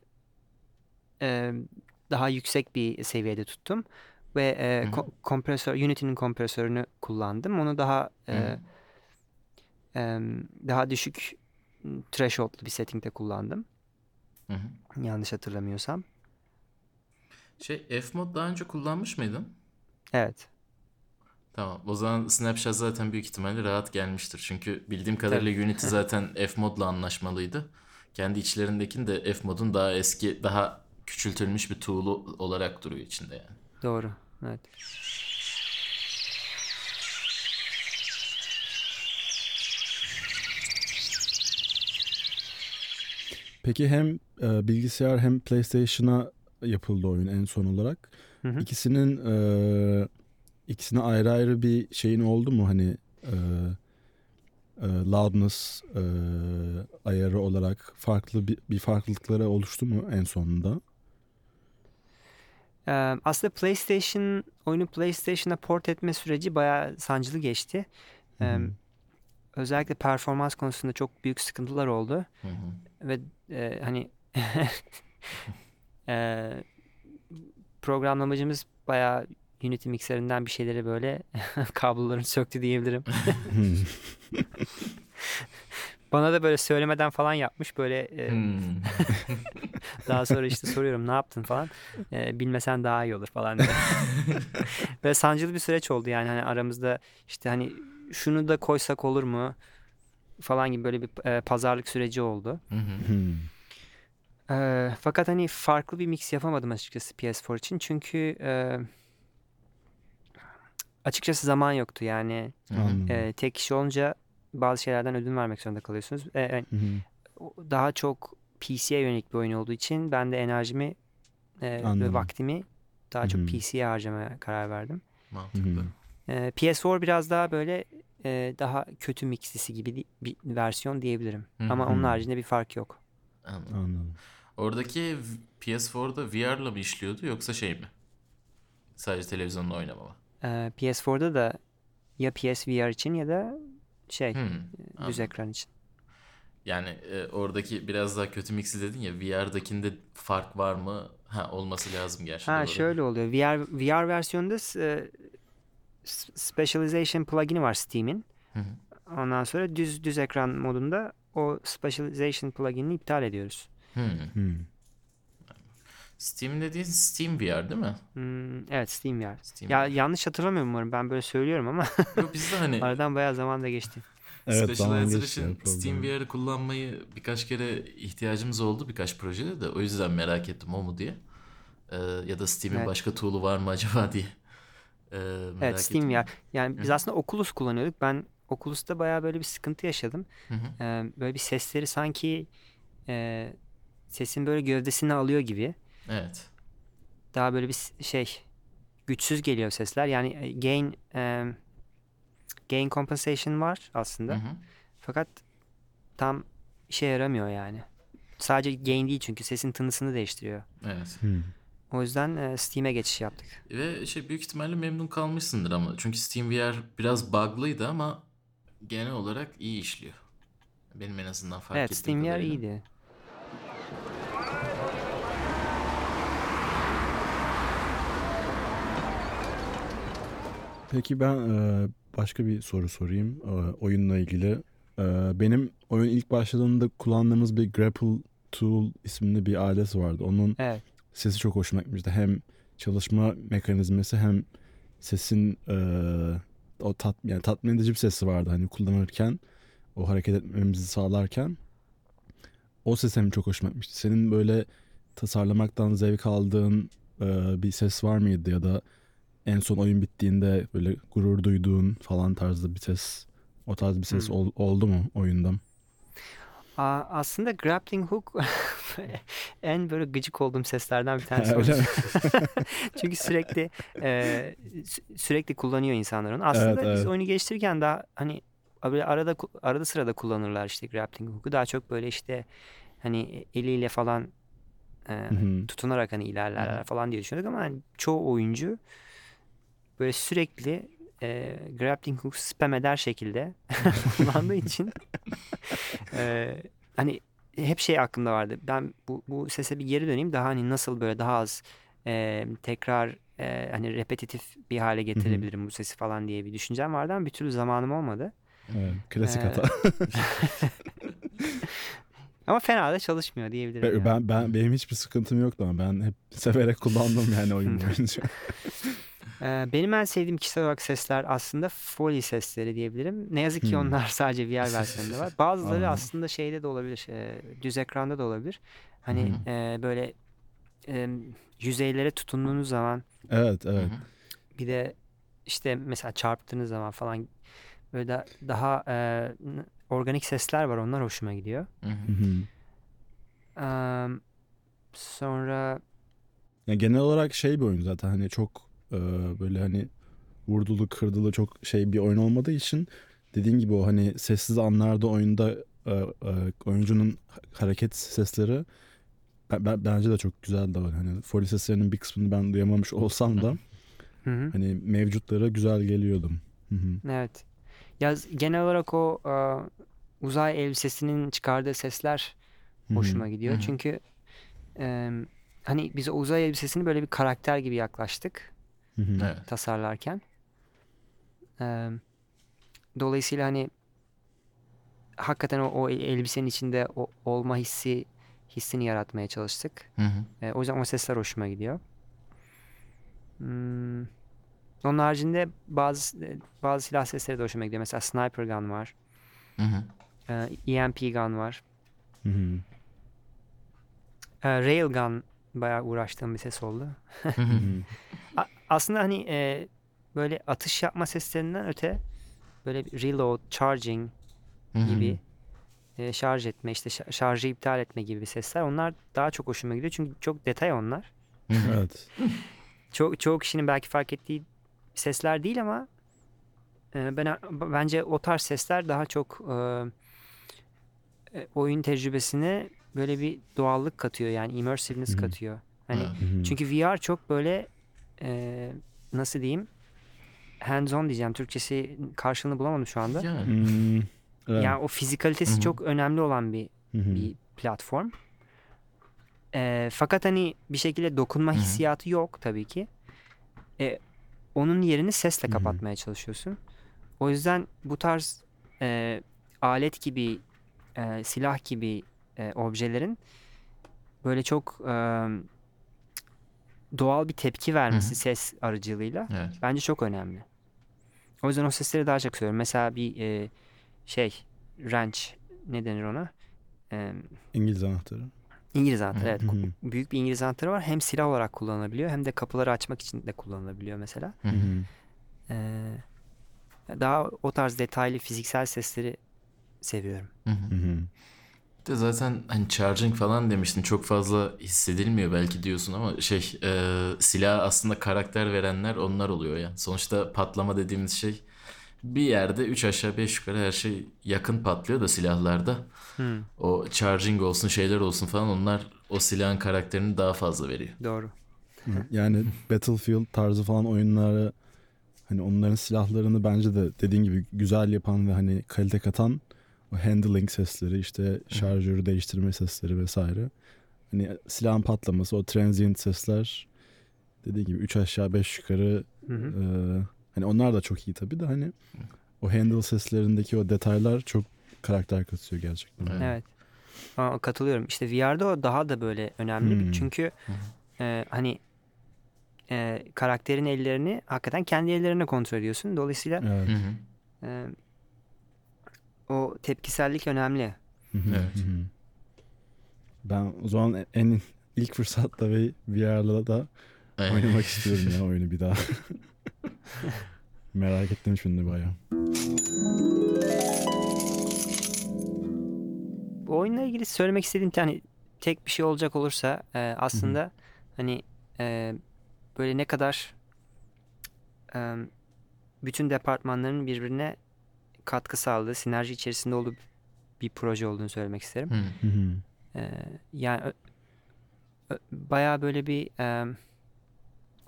e, daha yüksek bir seviyede tuttum ve e, ko- kompresör Unity'nin kompresörünü kullandım. Onu daha e, em, daha düşük threshold'lu bir settingde kullandım. Hı hı. Yanlış hatırlamıyorsam. Şey F-Mod daha önce kullanmış mıydın? Evet. Tamam. O zaman Snapshot zaten büyük ihtimalle rahat gelmiştir. Çünkü bildiğim kadarıyla Unity zaten F-Mod'la anlaşmalıydı. Kendi içlerindekini de F-Mod'un daha eski, daha küçültülmüş bir tool'u olarak duruyor içinde yani. Doğru. Evet. Peki hem e, bilgisayar hem PlayStation'a yapıldı oyun en son olarak. Hı hı. İkisinin e, ikisine ayrı ayrı bir şeyin oldu mu hani e, e, loudness e, ayarı olarak farklı bir, bir farklılıkları oluştu mu en sonunda? Aslında PlayStation oyunu PlayStation'a port etme süreci bayağı sancılı geçti. Hı. özellikle performans konusunda çok büyük sıkıntılar oldu hı. ve e, hani e, programlamacımız bayağı Unity mikserinden bir şeyleri böyle kablolarını söktü diyebilirim. Bana da böyle söylemeden falan yapmış böyle e, Hmm. Daha sonra işte soruyorum ne yaptın falan. Ee, bilmesen daha iyi olur falan diye. Ve sancılı bir süreç oldu yani hani aramızda işte hani şunu da koysak olur mu falan gibi böyle bir e, pazarlık süreci oldu. Ee, fakat hani farklı bir mix yapamadım açıkçası PS4 için çünkü e, açıkçası zaman yoktu yani. Anladım. e, tek kişi olunca bazı şeylerden ödün vermek zorunda kalıyorsunuz. E, e, o- daha çok PC'ye yönelik bir oyun olduğu için ben de enerjimi e, ve vaktimi daha çok Hı hı. PC'ye harcamaya karar verdim. Mantıklı. E, PS4 biraz daha böyle e, daha kötü mixlisi gibi di- bir versiyon diyebilirim. Hı hı. Ama onun haricinde bir fark yok. Anladım. Anladım. Oradaki v- PS4'da VR'la mı işliyordu yoksa şey mi? Sadece televizyonla oynama mı? E, PS4'da da ya PSVR için ya da şey Hmm, düz anladım. ekran için. Yani e, oradaki biraz daha kötü mixi dedin ya VR'dakinde fark var mı? Ha olması lazım gerçi. Ha doğru. şöyle oluyor. VR VR versiyonunda e, Specialization plugin'i var Steam'in. Hı hı. Ondan sonra düz düz ekran modunda o Specialization plugin'i iptal ediyoruz. Hmm. Hmm. Steam dediğin Steam VR değil mi? Hmm, evet Steam VR. Steam Ya VR. yanlış hatırlamıyorum umarım. Ben böyle söylüyorum ama Yok bizde hani aradan bayağı zaman da geçti. Evet, geçti, için Steam. VR'ı kullanmayı birkaç kere ihtiyacımız oldu birkaç projede de o yüzden merak ettim o mu diye. Ee, ya da Steam'in Evet. başka tool'u var mı acaba diye. Ee, merak Evet Steam ettim. VR. Yani biz aslında Oculus kullanıyorduk. Ben Oculus'ta bayağı böyle bir sıkıntı yaşadım. Hı hı. Ee, böyle bir sesleri sanki e, sesin böyle gövdesini alıyor gibi. Evet. Daha böyle bir şey güçsüz geliyor sesler. Yani e, gain e, gain compensation var aslında. Hı hı. Fakat tam işe yaramıyor yani. Sadece gain değil çünkü sesin tınısını değiştiriyor. Evet. Hmm. O yüzden e, Steam'e geçiş yaptık. Ve şey büyük ihtimalle memnun kalmışsındır ama çünkü Steam VR biraz bug'lıydı ama genel olarak iyi işliyor. Benim en azından fark evet ettiğim Steam VR iyiydi. Peki ben e, başka bir soru sorayım e, oyunla ilgili. E, benim oyun ilk başladığında kullandığımız bir Grapple Tool isimli bir alet vardı. Onun Evet. sesi çok hoşuma gitmişti. Hem çalışma mekanizması hem sesin e, o tat, yani tatmin edici bir sesi vardı hani kullanırken o hareket etmemizi sağlarken o ses hem çok hoşuma gitmişti. Senin böyle tasarlamaktan zevk aldığın e, bir ses var mıydı ya da en son oyun bittiğinde böyle gurur duyduğun falan tarzda bir ses o tarz bir ses Hmm. ol- oldu mu oyunda? Aa, aslında grappling hook en böyle gıcık olduğum seslerden bir tanesi. Öyle? Çünkü sürekli e, sü- sürekli kullanıyor insanlar onu. Aslında Evet, biz evet. oyunu geliştirirken daha hani böyle arada arada sırada kullanırlar işte grappling hook'u. Daha çok böyle işte hani eliyle falan e, Hı hı. tutunarak hani ilerlerler falan diye düşünüyorduk ama hani çoğu oyuncu böyle sürekli e, grappling hook spam eder şekilde kullandığı için e, hani hep şey aklımda vardı. Ben bu, bu sese bir geri döneyim. Daha hani nasıl böyle daha az e, tekrar e, hani repetitif bir hale getirebilirim bu sesi falan diye bir düşüncem vardı ama bir türlü zamanım olmadı. Evet, klasik Ee, hata. Ama fena da çalışmıyor diyebilirim. Ben, yani. ben, ben benim hiçbir sıkıntım yoktu ama ben hep severek kullandım yani oyun boyunca. Ee, benim en sevdiğim kişisel olarak sesler aslında Foley sesleri diyebilirim. Ne yazık ki Hmm. onlar sadece VR versiyonunda var. Bazıları aslında şeyde de olabilir, e, düz ekranda da olabilir. Hani Hı e, böyle e, yüzeylere tutunduğunuz zaman evet Hı evet. hı. bir de işte mesela çarptığınız zaman falan böyle da, daha e, n- organik sesler var. Onlar hoşuma gidiyor. Hı hı. Hı hı. Eee, sonra Ya genel olarak şey bir oyun zaten hani çok e, böyle hani vurdulu kırdılı çok şey bir oyun olmadığı için dediğin gibi o hani sessiz anlarda oyunda e, e, oyuncunun hareket sesleri ben, ben- bence de çok güzel de var. Hani Foley seslerinin bir kısmını ben duyamamış olsam da hani mevcutlara güzel geliyordum. Evet. Ya genel olarak o e, uzay elbisesinin çıkardığı sesler hoşuma gidiyor. Çünkü e, hani biz o uzay elbisesini böyle bir karakter gibi yaklaştık. Evet. tasarlarken. Dolayısıyla hani hakikaten o, o el- elbisenin içinde o, olma hissi hissini yaratmaya çalıştık. Hı hı. E, o yüzden o sesler hoşuma gidiyor. Hmm. Onun haricinde bazı bazı silah sesleri de hoşuma gidiyor. Mesela sniper gun var. Hı hı. e, EMP gun var. Hı hı. E, railgun bayağı uğraştığım bir ses oldu. Aslında hani e, böyle atış yapma seslerinden öte böyle bir reload, charging gibi e, şarj etme, işte şa- şarjı iptal etme gibi sesler onlar daha çok hoşuma gidiyor. Çünkü çok detay onlar. Evet. Çok çoğu kişinin belki fark ettiği sesler değil ama e, ben bence o tarz sesler daha çok e, e, oyun tecrübesine böyle bir doğallık katıyor yani immersiveness katıyor. Hani çünkü VR çok böyle e, nasıl diyeyim hands on diyeceğim Türkçesi karşılığını bulamadım şu anda. Yani. Hmm, evet. Yani o fizikalitesi çok önemli olan bir bir platform. E, fakat hani bir şekilde dokunma hissiyatı yok tabii ki. E, onun yerini sesle kapatmaya çalışıyorsun. O yüzden bu tarz e, alet gibi, e, silah gibi e, objelerin böyle çok e, doğal bir tepki vermesi Hı hı. ses aracılığıyla Evet. bence çok önemli. O yüzden o sesleri daha çok seviyorum. Mesela bir e, şey wrench ne denir ona? E, İngiliz anahtarı. İngiliz anahtarı evet. hı. Ku- Büyük bir İngiliz anahtarı var. Hem silah olarak kullanılabiliyor hem de kapıları açmak için de kullanılabiliyor mesela. Hı Hı. Ee, daha o tarz detaylı fiziksel sesleri seviyorum. Hı hı. Hı hı. De zaten hani charging falan demiştin çok fazla hissedilmiyor belki diyorsun ama şey e, silah aslında karakter verenler onlar oluyor ya. Sonuçta patlama dediğimiz şey bir yerde 3 aşağı 5 yukarı her şey yakın patlıyor da silahlarda. Hmm, O charging olsun şeyler olsun falan onlar o silahın karakterini daha fazla veriyor. doğru. Yani Battlefield tarzı falan oyunları hani onların silahlarını bence de dediğin gibi güzel yapan ve hani kalite katan o handling sesleri işte şarjörü değiştirme sesleri vesaire. Hani silahın patlaması o transient sesler dediğin gibi 3 aşağı 5 yukarı Hı hı. e, hani onlar da çok iyi tabii de hani o handle seslerindeki o detaylar çok karakter katıyor gerçekten. Evet. Evet. Aa, katılıyorum. İşte VR'da o daha da böyle önemli. Hmm. Çünkü Hı e, hani e, karakterin ellerini hakikaten kendi ellerine kontrol ediyorsun. Dolayısıyla Evet. E, o tepkisellik önemli. Evet. Ben o zaman en ilk fırsatta ve VR'la da oynamak istiyorum ya oyunu bir daha. Merak ettim şimdi bayağı. Bu oyunla ilgili söylemek istediğim hani tek bir şey olacak olursa e, aslında hani e, böyle ne kadar e, bütün departmanların birbirine katkı sağladığı, sinerji içerisinde olduğu bir proje olduğunu söylemek isterim. Hı. Hı hı. E, yani bayağı böyle bir e,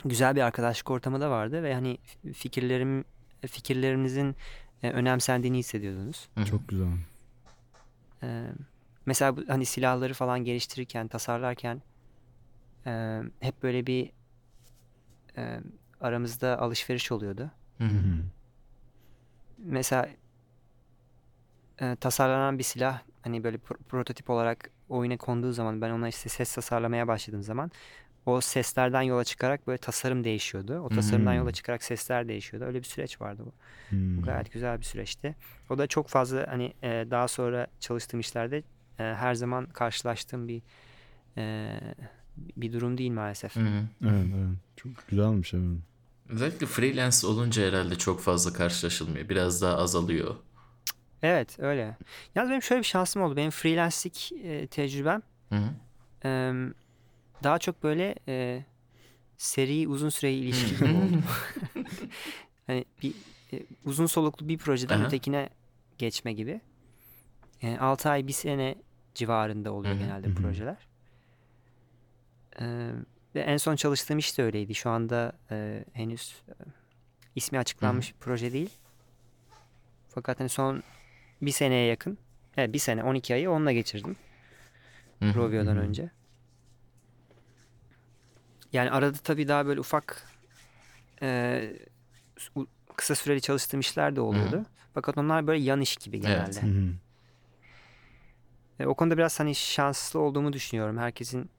güzel bir arkadaşlık ortamı da vardı ve hani fikirlerim fikirlerinizin e, önemsendiğini hissediyordunuz. Hı hı. Çok güzel. Ee, mesela bu, hani silahları falan geliştirirken, tasarlarken e, hep böyle bir e, aramızda alışveriş oluyordu. Hı. hı. Mesela e, tasarlanan bir silah hani böyle pro- prototip olarak oyuna konduğu zaman ben ona işte ses tasarlamaya başladığım zaman o seslerden yola çıkarak böyle tasarım değişiyordu. O tasarımdan Hmm. yola çıkarak sesler değişiyordu. Öyle bir süreç vardı bu. Hmm. Bu gayet güzel bir süreçti. O da çok fazla hani e, daha sonra çalıştığım işlerde e, her zaman karşılaştığım bir e, bir durum değil maalesef. Hı hı. Evet, evet. Çok güzelmiş evet. Özellikle freelance olunca herhalde çok fazla karşılaşılmıyor. Biraz daha azalıyor. Evet öyle. Yalnız benim şöyle bir şansım oldu. Benim freelance'lik e, tecrübem Hı hı. e, daha çok böyle e, seri uzun süreli ilişki gibi oldu. hani bir e, uzun soluklu bir projeden Aha. ötekine geçme gibi. Yani 6 ay bir sene civarında oluyor Hı hı. genelde Hı projeler. E, ve en son çalıştığım iş de öyleydi. Şu anda e, henüz e, ismi açıklanmış bir proje değil. Fakat hani son bir seneye yakın, evet bir sene 12 ayı onunla geçirdim. Rovio'dan önce. Yani arada tabii daha böyle ufak e, kısa süreli çalıştığım işler de oluyordu. Fakat onlar böyle yan iş gibi genelde. Evet. Hı hı. E, o konuda biraz hani şanslı olduğumu düşünüyorum. Herkesin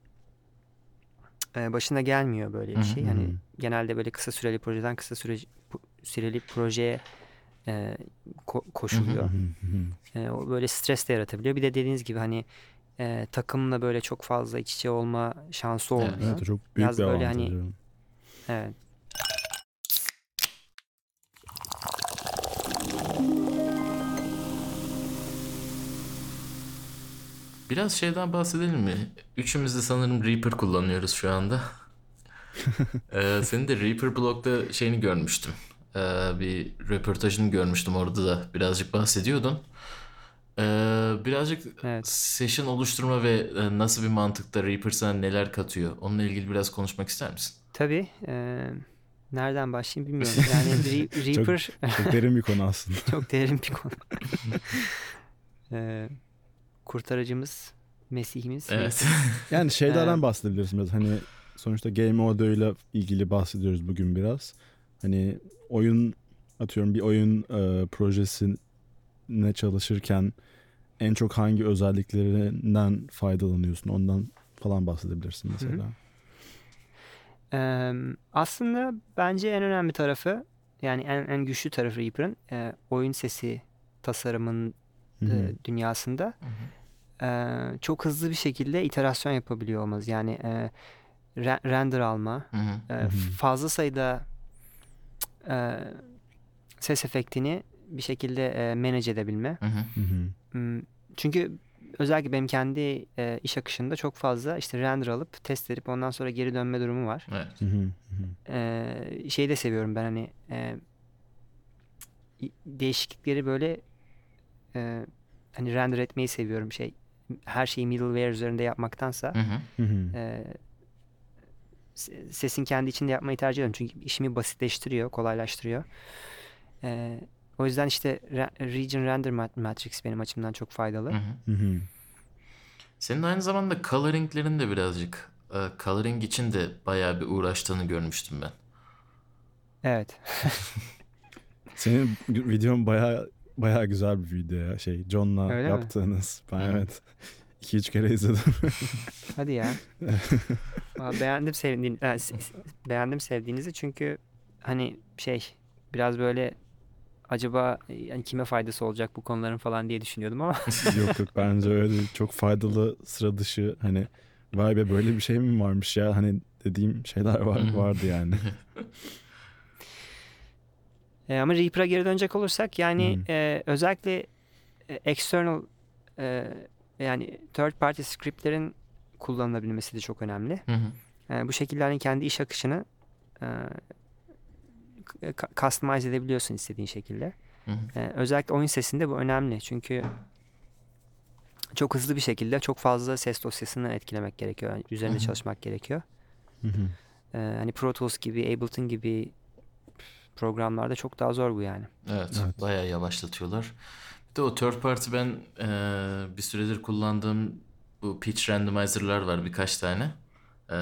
e, başına gelmiyor böyle bir şey. Hı Hani hı. genelde böyle kısa süreli projeden kısa süre, pu- süreli projeye e, ko- koşuluyor. Hı hı. E, o böyle stres de yaratabiliyor. Bir de dediğiniz gibi hani e, takımla böyle çok fazla iç içe olma şansı olmuyor. Evet çok büyük Biraz bir böyle hani- evet. Evet. Biraz şeyden bahsedelim mi? Üçümüz de sanırım Reaper kullanıyoruz şu anda. ee, senin de Reaper blogda şeyini görmüştüm. Ee, bir röportajını görmüştüm orada da birazcık bahsediyordun. Ee, birazcık Evet. session oluşturma ve e, nasıl bir mantıkta Reaper sana neler katıyor? Onunla ilgili biraz konuşmak ister misin? Tabii. e, nereden başlayayım bilmiyorum. Yani Re- Reaper Çok derin bir konu aslında. çok derin bir konu. E, kurtarıcımız, Mesihimiz. Evet. Yani şeylerden Ee, bahsedebiliriz biraz. Hani sonuçta game audio ile ilgili bahsediyoruz bugün biraz. Hani oyun atıyorum bir oyun e, projesine çalışırken en çok hangi özelliklerinden faydalanıyorsun? Ondan falan bahsedebilirsin mesela. Eee, aslında bence en önemli tarafı yani en, en güçlü tarafı Reaper'ın e, oyun sesi tasarımın Hı hı. e, dünyasında e, çok hızlı bir şekilde iterasyon yapabiliyor olmamız. Yani e, re- render alma, Hı hı. e, Hı hı. fazla sayıda e, ses efektini bir şekilde e, manage edebilme. Hı hı. Hı hı. Hmm, Çünkü özellikle benim kendi e, iş akışında çok fazla işte render alıp test edip ondan sonra geri dönme durumu var. Evet. Hı hı. Hı hı. Ee, şeyi de seviyorum ben hani e, değişiklikleri böyle e, hani render etmeyi seviyorum şey her şeyi middleware üzerinde yapmaktansa Hı hı. Hı hı. e, sesin kendi içinde yapmayı tercih ediyorum çünkü işimi basitleştiriyor kolaylaştırıyor E, o yüzden işte re- region render mat- matrix benim açımdan çok faydalı Hı hı. Senin aynı zamanda coloringlerin de birazcık e, coloring için de bayağı bir uğraştığını görmüştüm ben. evet Senin videon baya baya güzel bir video ya. Şey John'la Öyle mi? yaptığınız. Ben Hı. Evet 2-3 kere izledim. hadi ya beğendim sevdiğin e, beğendim sevdiğinizi çünkü hani şey biraz böyle acaba e, yani kime faydası olacak bu konuların falan diye düşünüyordum ama yok yok bence öyle değil. Çok faydalı sıra dışı hani vay be böyle bir şey mi varmış ya hani dediğim şeyler var, vardı yani. E, ama Reaper'a geri dönecek olursak yani Hı. e, özellikle e, external e, yani third party scriptlerin kullanılabilmesi de çok önemli. Hı hı. E, bu şekilde hani kendi iş akışını e, customize edebiliyorsun istediğin şekilde. Hı hı. Ee, özellikle oyun sesinde bu önemli. Çünkü çok hızlı bir şekilde çok fazla ses dosyasını etkilemek gerekiyor. Yani üzerinde Hı hı. çalışmak gerekiyor. Hı hı. Ee, hani Pro Tools gibi, Ableton gibi programlarda çok daha zor bu yani. Evet, Evet. bayağı yavaşlatıyorlar. Bir de o third party ben e, bir süredir kullandığım bu pitch randomizer'lar var birkaç tane. E,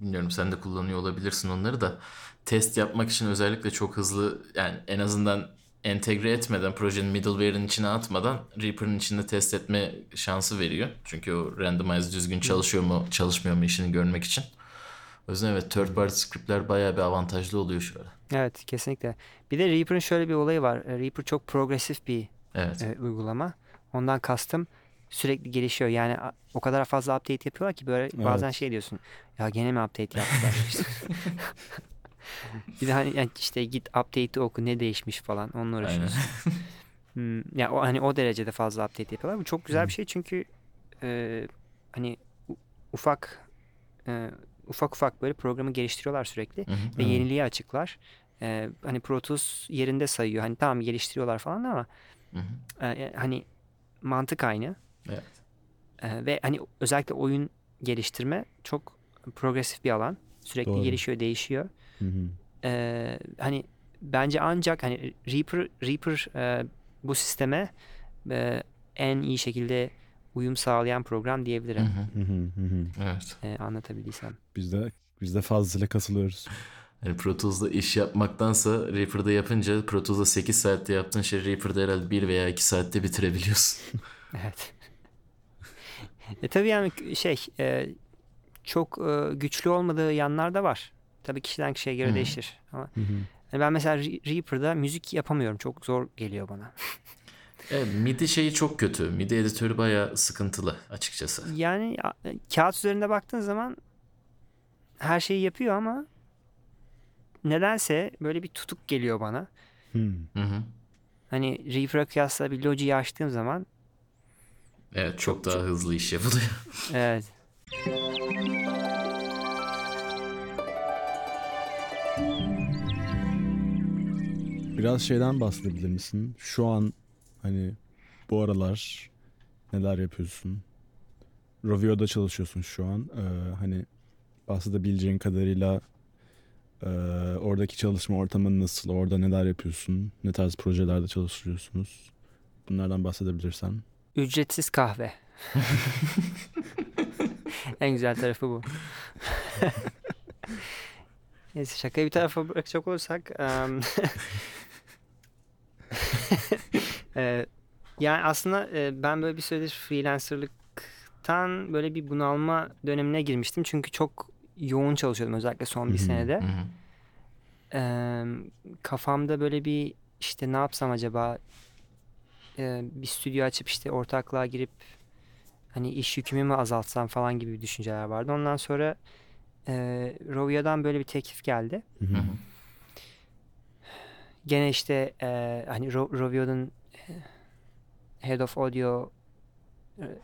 bilmiyorum sen de kullanıyor olabilirsin onları da. Test yapmak için özellikle çok hızlı yani en azından entegre etmeden projenin middleware'in içine atmadan Reaper'ın içinde test etme şansı veriyor. Çünkü o randomize düzgün çalışıyor mu çalışmıyor mu işini görmek için. O yüzden evet third party script'ler bayağı bir avantajlı oluyor şu ara. Evet kesinlikle. Bir de Reaper'ın şöyle bir olayı var. E, Reaper çok progresif bir Evet. e, uygulama. Ondan kastım sürekli gelişiyor. Yani o kadar fazla update yapıyorlar ki böyle bazen şey diyorsun. Ya gene mi update yaptılar? bir de hani yani işte git update'i oku ne değişmiş falan onunla uğraşıyorsun. Hmm, ya o hani o derecede fazla update yapıyorlar. Bu çok güzel bir şey çünkü e, hani ufak e, ufak ufak böyle programı geliştiriyorlar sürekli Hı hı. ve yeniliğe açıklar. E, hani Pro Tools yerinde sayıyor. Hani tamam geliştiriyorlar falan ama Hı hı. e, hani mantık aynı. Evet. E, ve hani özellikle oyun geliştirme çok progresif bir alan. Sürekli Doğru. gelişiyor, değişiyor. Hı hı. E, hani bence ancak hani Reaper Reaper e, bu sisteme e, en iyi şekilde uyum sağlayan program diyebilirim. hı. Hı hı hı hı. Evet. E, anlatabildiysem. Biz de biz de fazlasıyla katılıyoruz. Yani Pro Tools'da iş yapmaktansa Reaper'da yapınca Pro Tools'da 8 saatte yaptığın şey Reaper'da herhalde 1 veya 2 saatte bitirebiliyorsun. Evet. e, tabii yani şey e, çok e, güçlü olmadığı yanlar da var. Tabii kişiden kişiye göre değişir. Ama Hı hı. hani ben mesela Re- Reaper'da müzik yapamıyorum. Çok zor geliyor bana. evet, MIDI şeyi çok kötü. MIDI editörü bayağı sıkıntılı açıkçası. Yani a- kağıt üzerinde baktığın zaman her şeyi yapıyor ama nedense böyle bir tutuk geliyor bana. Hı. Hı hı. Hani Reaper'a kıyasla bir Logic'i açtığım zaman Evet çok daha hızlı iş yapılıyor. evet Biraz şeyden bahsedebilir misin? Şu an hani bu aralar neler yapıyorsun? Rovio'da çalışıyorsun şu an. Ee, hani bahsedebileceğin kadarıyla e, oradaki çalışma ortamın nasıl? Orada neler yapıyorsun? Ne tarz projelerde çalışıyorsunuz? Bunlardan bahsedebilirsen. ücretsiz kahve. en güzel tarafı bu. Neyse şakayı bir tarafa bırakacak olursak em, e, yani aslında e, ben böyle bir süredir freelancerlıktan böyle bir bunalma dönemine girmiştim. Çünkü çok yoğun çalışıyordum özellikle son bir senede. Eee, kafamda böyle bir işte ne yapsam acaba Eee, bir stüdyo açıp işte ortaklığa girip hani iş yükümü mü azaltsam falan gibi düşünceler vardı. Ondan sonra eee Rovio'dan böyle bir teklif geldi. Hı hı. Gene işte eee, hani Ro- Rovio'nun Head of Audio eee,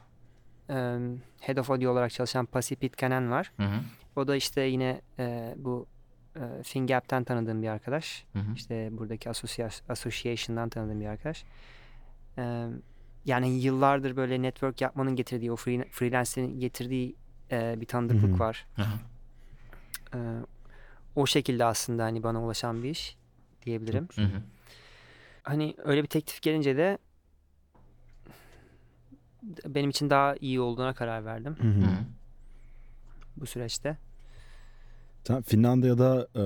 em, Head of Audio olarak çalışan Pasi Pitkanen var. Hı hı. O da işte yine eee, bu eee FinGap'ten tanıdığım bir arkadaş. Hı hı. İşte buradaki association'dan tanıdığım bir arkadaş. Ee, yani yıllardır böyle network yapmanın getirdiği, o free, freelancerin getirdiği e, bir tanıdıklık Hı hı. var. Hı hı. Ee, o şekilde aslında hani bana ulaşan bir iş diyebilirim. Hı hı. Hani öyle bir teklif gelince de benim için daha iyi olduğuna karar verdim Hı hı. Bu süreçte. Sen Finlandiya'da e,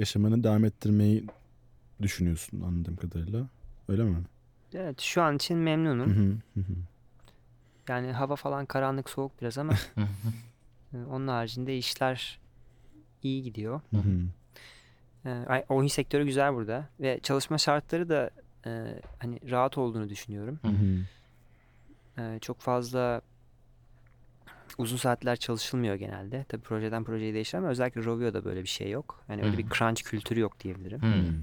yaşamanı devam ettirmeyi düşünüyorsun anladığım kadarıyla. Öyle mi? Evet şu an için memnunum. Hı hı. Hı. Yani hava falan karanlık soğuk biraz ama e, onun haricinde işler iyi gidiyor. Hı hı. Ay- oyun sektörü güzel burada ve çalışma şartları da e, hani rahat olduğunu düşünüyorum. Hı hı. Ee, çok fazla uzun saatler çalışılmıyor genelde. Tabii projeden projeye değişir ama özellikle Rovio'da böyle bir şey yok. Yani öyle bir Hı. crunch kültürü yok diyebilirim. Hı.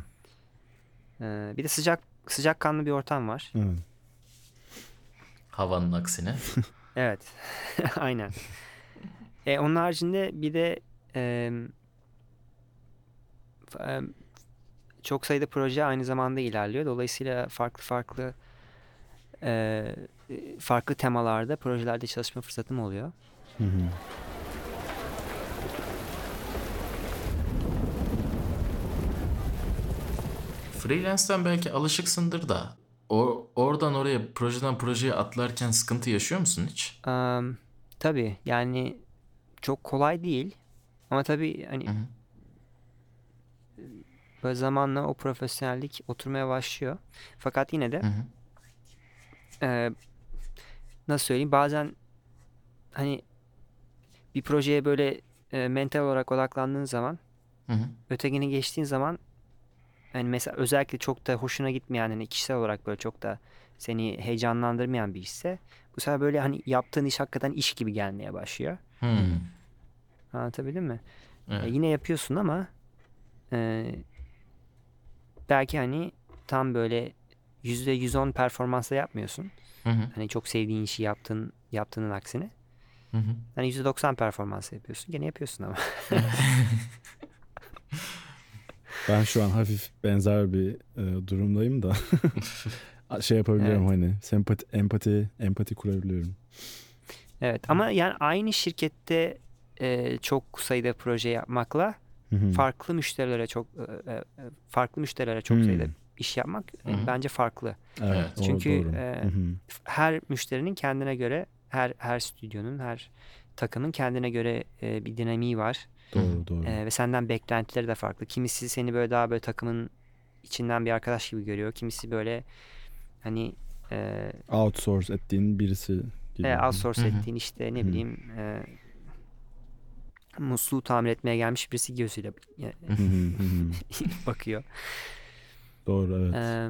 Ee, bir de sıcak sıcakkanlı bir ortam var. Evet. Havanın aksine. Evet. Aynen. E, onun haricinde bir de e, e, çok sayıda proje aynı zamanda ilerliyor. Dolayısıyla farklı farklı e, farklı temalarda projelerde çalışma fırsatım oluyor. Hı hı. freelance'den belki alışıksındır da o oradan oraya projeden projeye atlarken sıkıntı yaşıyor musun hiç? Am, tabii yani çok kolay değil. Ama tabii hani Hı hı. böyle zamanla o profesyonellik oturmaya başlıyor. Fakat yine de Hı hı. e, nasıl söyleyeyim bazen hani bir projeye böyle e, mental olarak odaklandığın zaman Hı hı. ötekini geçtiğin zaman hani mesela özellikle çok da hoşuna gitmeyen hani kişisel olarak böyle çok da seni heyecanlandırmayan bir işse bu sefer böyle hani yaptığın iş hakikaten iş gibi gelmeye başlıyor. Hı. Anlatabildim mi? E, Evet. yine yapıyorsun ama e, belki hani tam böyle yüzde 110 performansla yapmıyorsun. Hı hı. Hani çok sevdiğin işi yaptığın yaptığının aksine. Hı hı. Hani yüzde 90 performans yapıyorsun. Gene yapıyorsun ama. Ben şu an hafif benzer bir e, durumdayım da şey yapabiliyorum hani sempati, empati, empati kurabiliyorum. Evet ama yani aynı şirkette e, çok sayıda proje yapmakla Hı hı. farklı müşterilere çok e, e, farklı müşterilere çok Hmm. sayıda iş yapmak e, Hı hı. bence farklı. Evet, Çünkü, doğru. e. Her müşterinin kendine göre her her stüdyonun her takımın kendine göre e, bir dinamiği var. doğru doğru. E, ve senden beklentileri de farklı. Kimisi seni böyle daha böyle takımın içinden bir arkadaş gibi görüyor. Kimisi böyle hani e, Outsource ettiğin birisi gibi. e, outsource Hı hı. ettiğin işte ne Hı. bileyim e, musluğu tamir etmeye gelmiş birisi gözüyle bakıyor. Doğru evet. Ee,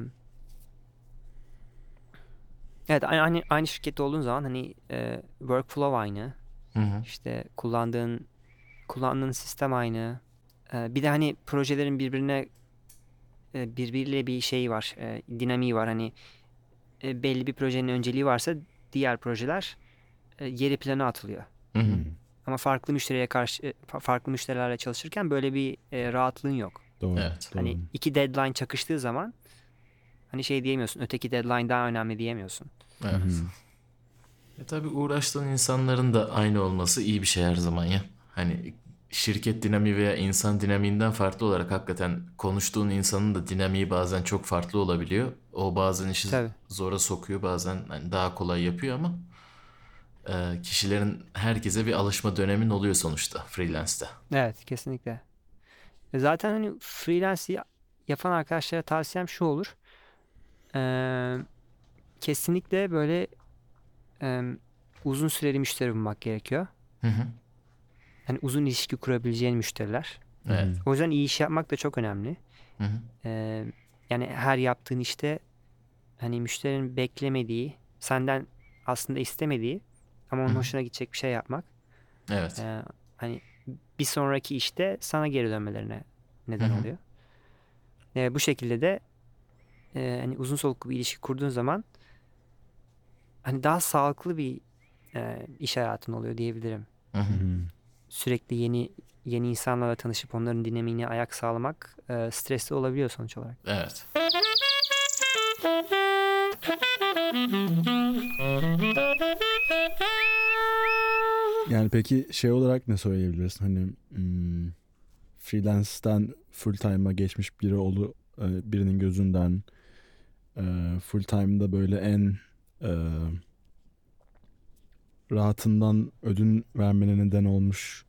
evet aynı, aynı şirkette olduğun zaman hani e, workflow aynı. Hı hı. İşte kullandığın kullandığın sistem aynı. Ee, bir de hani projelerin birbirine e, birbiriyle bir şey var, e, dinamiği var. Hani e, belli bir projenin önceliği varsa diğer projeler e, geri plana atılıyor. Hı hı. Hı. Ama farklı müşteriye karşı e, fa- farklı müşterilerle çalışırken böyle bir e, rahatlığın yok. Doğru. Evet. doğru. Hani iki deadline çakıştığı zaman hani şey diyemiyorsun. Öteki deadline daha önemli diyemiyorsun. Evet. hı. E tabii uğraştığın insanların da aynı olması iyi bir şey her zaman ya. Hani şirket dinamiği veya insan dinamiğinden farklı olarak hakikaten konuştuğun insanın da dinamiği bazen çok farklı olabiliyor. O bazen işi Tabii. zora sokuyor bazen hani daha kolay yapıyor ama e, kişilerin herkese bir alışma dönemin oluyor sonuçta freelance'de. Evet kesinlikle. E Zaten hani freelance ya- yapan arkadaşlara tavsiyem şu olur. Ee, kesinlikle böyle e, uzun süreli müşteri bulmak gerekiyor. Hı hı. Hani uzun ilişki kurabileceğin müşteriler. Evet. O yüzden iyi iş yapmak da çok önemli. Hı hı. Ee, yani her yaptığın işte hani müşterinin beklemediği, senden aslında istemediği ama onun Hı hı. hoşuna gidecek bir şey yapmak. Evet. Ee, hani bir sonraki işte sana geri dönmelerine neden Hı hı. oluyor. Ee, bu şekilde de e, hani uzun soluklu bir ilişki kurduğun zaman hani daha sağlıklı bir e, iş hayatın oluyor diyebilirim. Hı hı. Hı hı. Sürekli yeni yeni insanlarla tanışıp onların dinamiğine ayak sağlamak e, stresli olabiliyor sonuç olarak. Evet. Yani peki şey olarak ne söyleyebilirsin? Hani hmm, freelance'den full time'a geçmiş biri olu e, birinin gözünden e, full time'da böyle en e, rahatından ödün vermene neden olmuş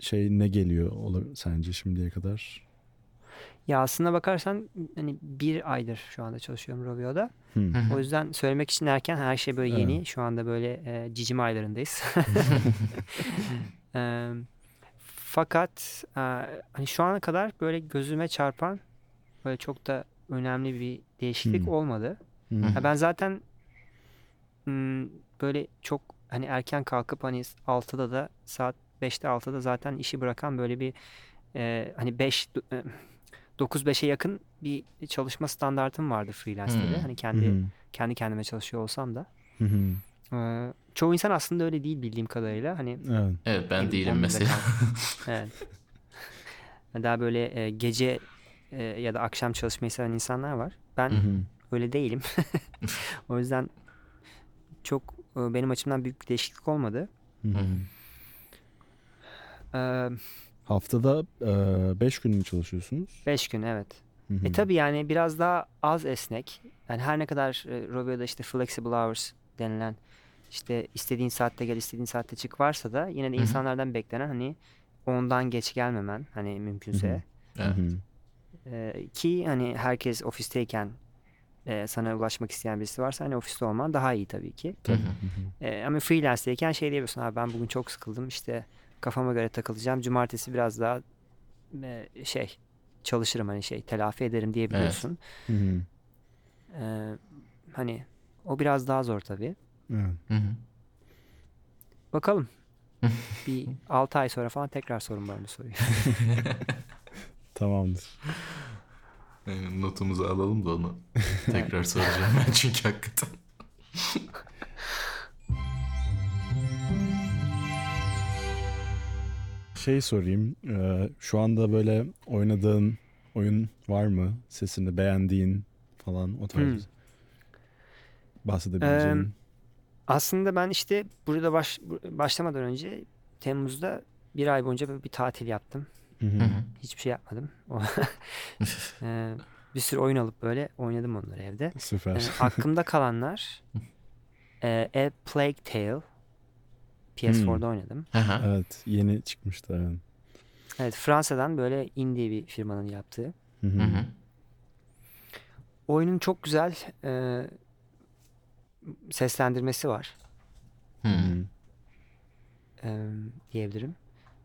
şey ne geliyor olur sence şimdiye kadar? Ya aslına bakarsan hani bir aydır şu anda çalışıyorum Rovio'da. Hı. O yüzden söylemek için erken her şey böyle yeni. Evet. Şu anda böyle e, cicim aylarındayız. Eee, fakat e, hani şu ana kadar böyle gözüme çarpan böyle çok da önemli bir değişiklik Hmm. olmadı. Ya ben zaten hmm, böyle çok hani erken kalkıp hani 6'da da saat 5'te 6'da zaten işi bırakan böyle bir e, hani 5 9-5'e yakın bir çalışma standartım vardı freelance'de de. Hmm. Hani kendi hı. kendi kendime çalışıyor olsam da. Hı hı. Ee, çoğu insan aslında öyle değil bildiğim kadarıyla. Hani Evet. Evet ben değilim 11'de mesela. evet. Daha böyle e, gece e, ya da akşam çalışmayı seven insanlar var. Ben hı. öyle değilim. o yüzden çok e, benim açımdan büyük bir değişiklik olmadı. Hı hı. Ee, Haftada 5 gün mü çalışıyorsunuz? beş gün evet. Hı hı. E tabi yani biraz daha az esnek. Yani her ne kadar e, Roveo'da işte flexible hours denilen işte istediğin saatte gel istediğin saatte çık varsa da yine de Hı hı. insanlardan beklenen hani ondan geç gelmemen hani mümkünse. Hı Evet. hı. E, ki hani herkes ofisteyken e, sana ulaşmak isteyen birisi varsa hani ofiste olman daha iyi tabii ki. Hı hı. Hı hı. E, ama freelance'deyken şey diyebiliyorsun abi ben bugün çok sıkıldım işte kafama göre takılacağım. Cumartesi biraz daha e, şey çalışırım hani şey telafi ederim diyebiliyorsun. Hı hı. E, hani o biraz daha zor tabii. Evet. Hı hı. Bakalım. Bir 6 ay sonra falan tekrar sorun bana bu soruyu. Tamamdır. Yani notumuzu alalım da onu tekrar soracağım ben çünkü hakikaten. Şey sorayım. e, Şu anda böyle oynadığın oyun var mı? Sesini beğendiğin falan o tarz. Hmm. Bahsedebileceğin. Em, Aslında ben işte burada baş, başlamadan önce Temmuz'da bir ay boyunca bir tatil yaptım. Hı hı. Hı hı. Hiçbir şey yapmadım. O- E, bir sürü oyun alıp böyle oynadım onları evde. Süper. aklımda kalanlar e, A Plague Tale PS4'da oynadım. Hı hı. Evet. Yeni çıkmıştı. Evet. Evet Fransa'dan böyle indie bir firmanın yaptığı. Hı hı. Oyunun çok güzel e, seslendirmesi var hı. hı. e, diyebilirim.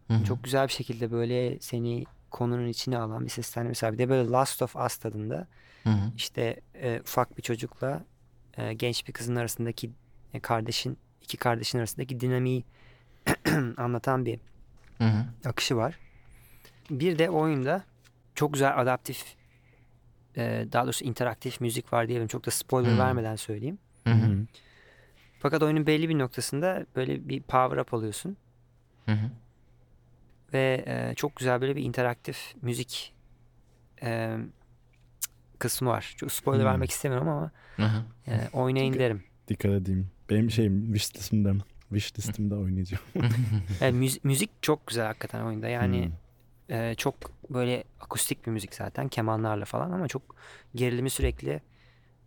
Hı hı. Çok güzel bir şekilde böyle seni konunun içine alan bir seslendirmesi var. Bir de böyle Last of Us tadında Hı hı. işte e, ufak bir çocukla e, genç bir kızın arasındaki e, kardeşin iki kardeşin arasındaki dinamiği anlatan bir Hı hı. akışı var. Bir de oyunda çok güzel adaptif e, daha doğrusu interaktif müzik var diyelim. Çok da spoiler Hmm. vermeden söyleyeyim. Hı hı. Fakat oyunun belli bir noktasında böyle bir power up alıyorsun. Hı hı. Ve e, çok güzel böyle bir interaktif müzik e, kısmı var. Çok spoiler Hmm. vermek istemiyorum ama Hı hı. e, oynayın derim. Dikkat edeyim. Benim şeyim wish listemde. Wish listemde oynayacağım. Yani müzi- müzik çok güzel hakikaten oyunda. Yani Hmm. e, çok böyle akustik bir müzik zaten kemanlarla falan ama çok gerilimi sürekli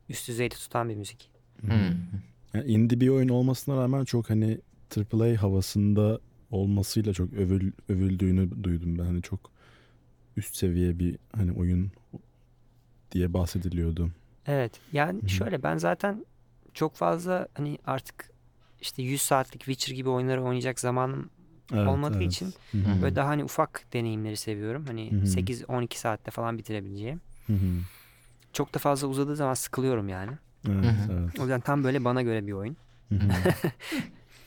üst düzeyde tutan bir müzik. Hı hı. Yani indie bir oyun olmasına rağmen çok hani AAA havasında olmasıyla çok övül, övüldüğünü duydum ben. Hani çok üst seviye bir hani oyun diye bahsediliyordu. Evet yani Hı hı. şöyle ben zaten çok fazla hani artık işte 100 saatlik Witcher gibi oyunları oynayacak zamanım Evet, olmadığı evet. için Hı hı. böyle daha hani ufak deneyimleri seviyorum. Hani Hı hı. 8-12 saatte falan bitirebileceğim. Hı hı. Çok da fazla uzadığı zaman sıkılıyorum yani. Evet, evet. O yüzden tam böyle bana göre bir oyun Hı hı.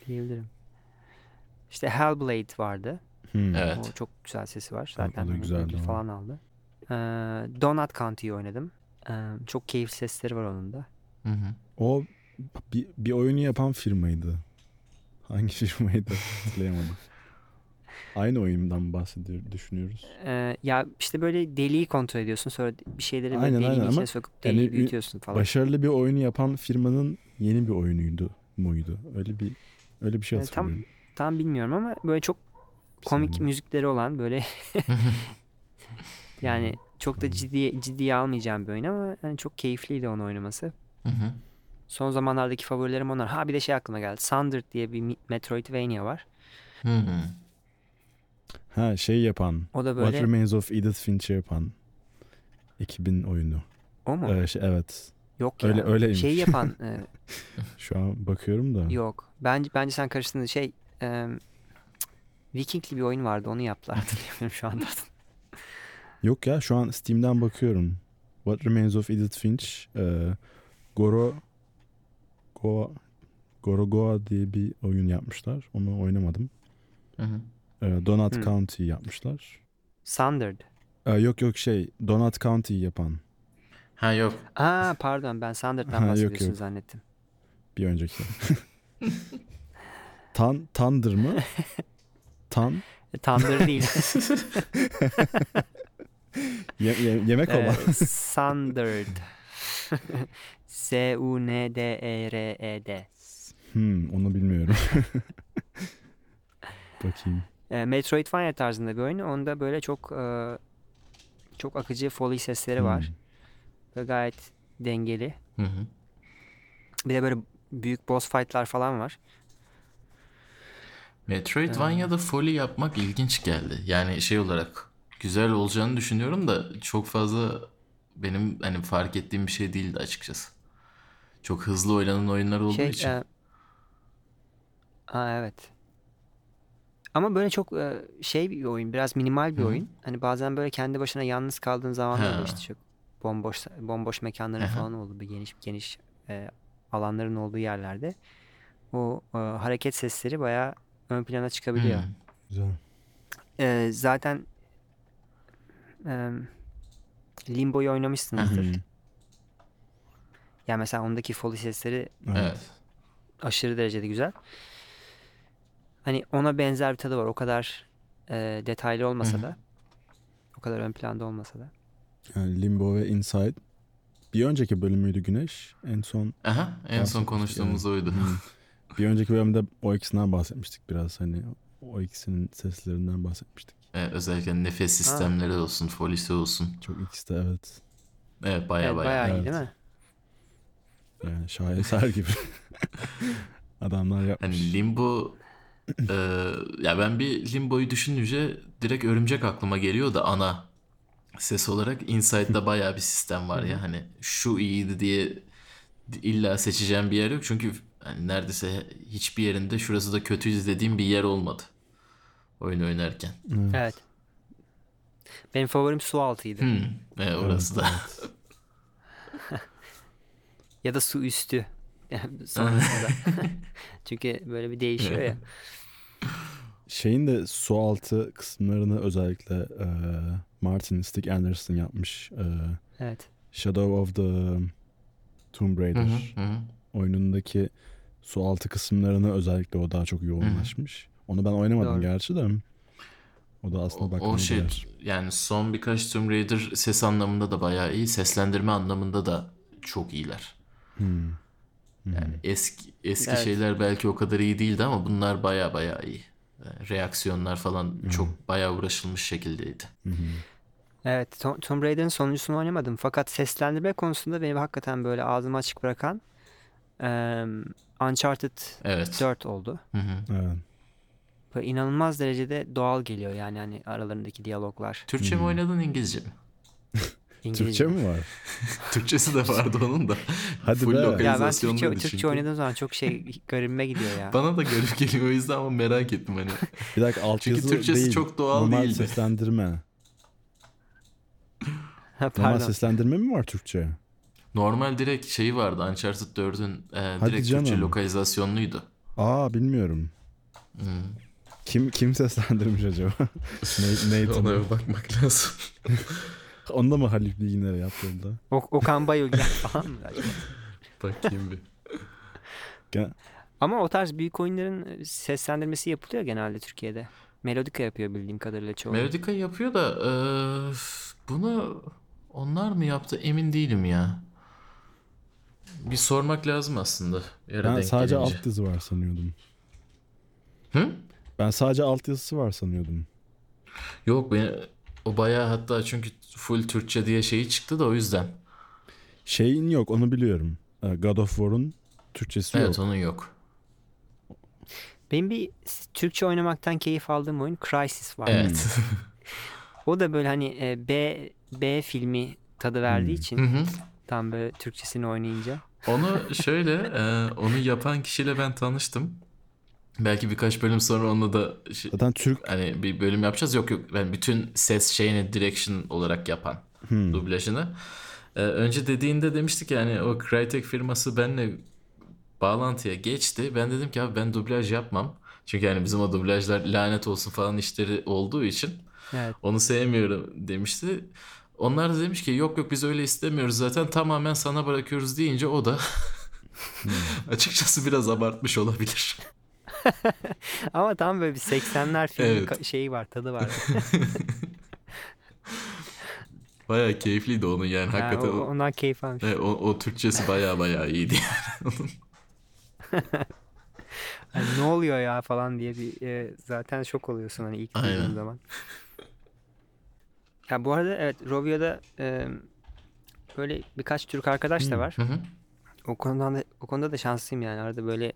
diyebilirim. İşte Hellblade vardı. Hı. Evet. O çok güzel sesi var. o da Zaten hani ödül falan aldı. Ee, Donut County'yi oynadım. Ee, çok keyifli sesleri var onun da. Hı hı. O bir, bir oyunu yapan firmaydı. Hangi firmaydı? Hatırlayamadım. Aynı oyundan bahsediyor, düşünüyoruz. Ee, ya işte böyle deliği kontrol ediyorsun. Sonra bir şeyleri böyle Aynen, deliğin aynen içine ama sokup yani deliği ü- büyütüyorsun falan. Başarılı bir oyunu yapan firmanın yeni bir oyunuydu muydu? Öyle bir öyle bir şey tam- hatırlıyorum. Tam bilmiyorum ama böyle çok komik saniye. müzikleri olan böyle yani çok da ciddi ciddiye almayacağım bir oyun ama hani çok keyifliydi onu oynaması. Hı hı. Son zamanlardaki favorilerim onlar. Ha bir de şey aklıma geldi. Sundered diye bir Metroidvania var. Hı hı. Ha şey yapan. O da What böyle Remains of Edith Fincher yapan ekibin oyunu. o mu? Ee, şey, evet. Yok ya. öyle- öyleymiş. Şeyi yapan e, Şu an bakıyorum da. yok. Bence bence sen karıştırdın. Şey e, Vikingli bir oyun vardı. Onu yaptılar. Hatırlamıyorum şu anda. Yok ya şu an Steam'den bakıyorum. What Remains of Edith Finch. e, Goro Goa Goro Goa diye bir oyun yapmışlar. Onu oynamadım. Hı hı. E, Donut Hmm. County yapmışlar. Sundered. E, yok yok şey Donut County yapan Ha yok. Aa pardon ben Sundered'dan Ha, yok, bahsediyorsun yok. zannettim. bir önceki. Tan Tandır mı? Tan E, Thunder değil. ye- ye- yemek olan. Ee, Sundered. S-U-N-D-E-R-E-D. Hmm, onu bilmiyorum. Bakayım. E, Metroidvania tarzında bir oyun. Onda böyle çok e, çok akıcı foley sesleri var. Ve gayet dengeli. Hı hı. Bir de böyle büyük boss fight'lar falan var. Metroidvania'da Foley yapmak ilginç geldi. Yani şey olarak güzel olacağını düşünüyorum da çok fazla benim hani fark ettiğim bir şey değildi açıkçası. Çok hızlı oynanan oyunlar olduğu Şey, için. e, Aa, evet. Ama böyle çok e, şey bir oyun, biraz minimal bir Hı oyun. Hani bazen böyle kendi başına yalnız kaldığın zamanlar da işte çok bomboş bomboş mekanların Aha. falan olduğu bir geniş geniş e, alanların olduğu yerlerde o e, hareket sesleri bayağı ön plana çıkabiliyor. Hmm. Güzel. E, zaten e, Limbo'yu oynamışsınızdır. Yani mesela ondaki foley sesleri Evet. Aşırı derecede güzel. Hani ona benzer bir tadı var. O kadar e, detaylı olmasa da. O kadar ön planda olmasa da. Yani Limbo ve Inside. Bir önceki bölümüydü Güneş. En son Aha, en son konuştuğumuz oydu. bir önceki bölümde o ikisinden bahsetmiştik biraz hani o ikisinin seslerinden bahsetmiştik. Evet, özellikle nefes sistemleri olsun, folisi olsun. Çok ikisi de evet. Evet baya Evet, baya. bayağı iyi evet. değil mi? Yani şaheser gibi. Adamlar yapmış. Hani Limbo e, ya ben bir Limbo'yu düşününce direkt örümcek aklıma geliyor da ana ses olarak Inside'da bayağı bir sistem var ya hani şu iyiydi diye illa seçeceğim bir yer yok çünkü hani neredeyse hiçbir yerinde şurası da kötüydü dediğim bir yer olmadı oyun oynarken. Evet. Evet. Benim favorim su altıydı. Hmm, evet, orası da. Ya da su üstü. Sonrasında. Çünkü böyle bir değişiyor ya. Şeyin de su altı kısımlarını özellikle e, Martin Stick Anderson yapmış. E, Evet. Shadow of the Tomb Hı Raider hı, hı. oyunundaki su altı kısımlarını özellikle o daha çok yoğunlaşmış. Onu ben oynamadım Doğru. gerçi de. O da aslında bakmaya o şey değer. yani son birkaç Tomb Raider ses anlamında da bayağı iyi, seslendirme anlamında da çok iyiler. Hmm. Yani eski eski Evet. şeyler belki o kadar iyi değildi ama bunlar baya baya iyi. Yani reaksiyonlar falan çok baya uğraşılmış şekildeydi. Evet. Tom- Tomb Raider'ın sonuncusunu oynamadım. Fakat seslendirme konusunda beni hakikaten böyle ağzımı açık bırakan eee Uncharted Evet. 4 oldu. Hı hı. Evet. Böyle inanılmaz derecede doğal geliyor yani hani aralarındaki diyaloglar. Türkçe mi oynadın İngilizce mi? İngilizce. Türkçe mi var? Türkçesi de vardı onun da. Hadi Full be. Ya ben Türkçe, Türkçe çünkü. oynadığım zaman çok şey garibime gidiyor ya. Bana da garip geliyor o yüzden ama merak ettim hani. Bir dakika alt Çünkü Türkçesi değil. çok doğal Normal değildi. seslendirme. Normal seslendirme mi var Türkçe? Normal direkt şeyi vardı Uncharted 4'ün e, Hadi direkt Türkçe canım. lokalizasyonluydu. Aa bilmiyorum. Hmm. Kim kim seslendirmiş acaba? Nathan. Ona bir bakmak lazım. Onda mı Haluk Bilginer'e yaptığında? O- Okan Bayülgen falan mı acaba? Bakayım bir. Ama o tarz büyük oyunların seslendirmesi yapılıyor genelde Türkiye'de. Melodika yapıyor bildiğim kadarıyla çoğu. Melodika yapıyor da e, bunu onlar mı yaptı emin değilim ya. Bir sormak lazım aslında. Ben denk sadece gelince. alt yazı var sanıyordum. Hı? Ben sadece alt yazısı var sanıyordum. Yok ben o bayağı hatta çünkü full Türkçe diye şeyi çıktı da o yüzden. Şeyin yok onu biliyorum. Ee, God of War'un Türkçesi Evet yok. onun yok. Benim bir Türkçe oynamaktan keyif aldığım oyun Crysis var. Evet. O da böyle hani e, B B filmi tadı verdiği Hmm. için tam böyle Türkçesini oynayınca. Onu şöyle e, onu yapan kişiyle ben tanıştım. Belki birkaç bölüm sonra onunla da şey- Zaten Türk hani bir bölüm yapacağız. Yok yok ben bütün ses şeyini direction olarak yapan Hmm. dublajını. Ee, önce dediğinde demiştik yani o Crytek firması benimle bağlantıya geçti. Ben dedim ki abi ben dublaj yapmam. Çünkü yani bizim o dublajlar lanet olsun falan işleri olduğu için Evet. onu sevmiyorum demişti. Onlar da demiş ki yok yok biz öyle istemiyoruz zaten tamamen sana bırakıyoruz deyince o da açıkçası biraz abartmış olabilir. Ama tam böyle bir 80'ler filmi Evet. şeyi var, tadı var. Bayağı keyifliydi onun yani Yani hakikaten. o- ondan keyif almış. e, o, o Türkçesi bayağı bayağı iyiydi. Hani ne oluyor ya falan diye bir e, zaten şok oluyorsun hani ilk duyduğun zaman. Ya bu arada evet Rovio'da e, böyle birkaç Türk arkadaş da Hmm. var. Hı hı. O konudan da, o konuda da şanslıyım yani. Arada böyle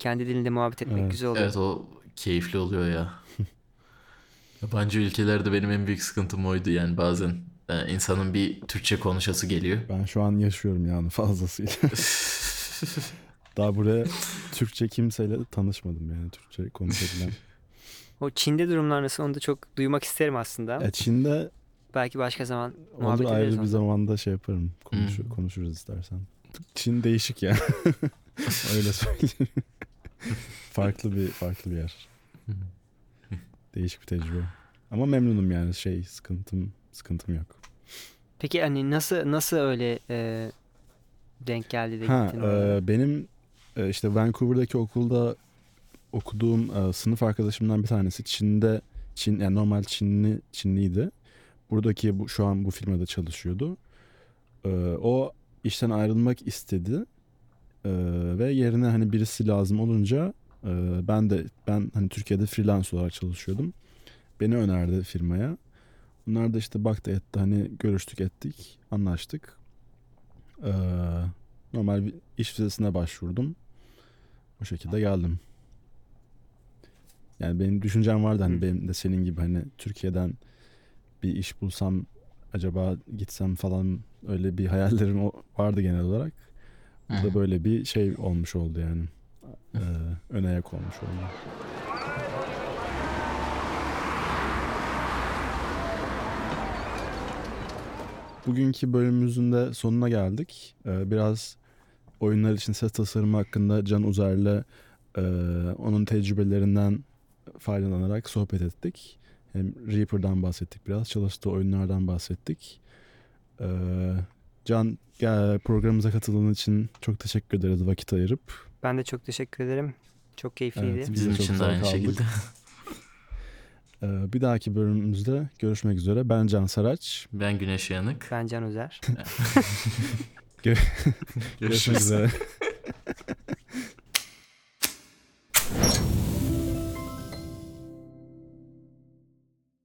kendi dilinde muhabbet etmek Evet. güzel oluyor. Evet o keyifli oluyor ya. Yabancı ülkelerde benim en büyük sıkıntım oydu yani bazen e, insanın bir Türkçe konuşası geliyor. Ben şu an yaşıyorum yani fazlasıyla. Daha buraya Türkçe kimseyle tanışmadım yani Türkçe konuşabilen. O Çin'de durumlar nasıl onu da çok duymak isterim aslında. e Çin'de Belki başka zaman muhabbet ederiz ayrı bir zamanda şey yaparım. Konuş, Hmm. Konuşuruz istersen. Çin değişik ya. Öyle söyleyeyim. farklı bir farklı bir yer. Değişik bir tecrübe. Ama memnunum yani şey sıkıntım sıkıntım yok. Peki hani nasıl nasıl öyle e, denk geldi de Ha, gittin oraya? e, benim e, işte Vancouver'daki okulda okuduğum e, sınıf arkadaşımdan bir tanesi Çin'de Çin yani normal Çinli Çinliydi. Buradaki bu şu an bu firmada çalışıyordu. E, o işten ayrılmak istedi. Ve yerine hani birisi lazım olunca e, ben de ben hani Türkiye'de freelance olarak çalışıyordum. Beni önerdi firmaya. Onlar da işte baktı etti hani görüştük ettik anlaştık. Ee, normal bir iş vizesine başvurdum. O şekilde geldim. Yani benim düşüncem vardı hani Hı. benim de senin gibi hani Türkiye'den bir iş bulsam acaba gitsem falan öyle bir hayallerim vardı genel olarak. Bu da böyle bir şey olmuş oldu yani. Ee, ön ayak olmuş oldu. Bugünkü bölümümüzün de sonuna geldik. Ee, biraz oyunlar için ses tasarımı hakkında Can Uzer'le e, onun tecrübelerinden faydalanarak sohbet ettik. Hem Reaper'dan bahsettik biraz, çalıştığı oyunlardan bahsettik. Ee, Can gel, programımıza katıldığın için çok teşekkür ederiz vakit ayırıp. Ben de çok teşekkür ederim. Çok keyifliydi. Evet. Biz Bizim için de aynı aldık. şekilde. Ee, bir dahaki bölümümüzde görüşmek üzere. Ben Can Saraç. Ben Güneş Yanık. Ben Can Özer. Görüşmek üzere.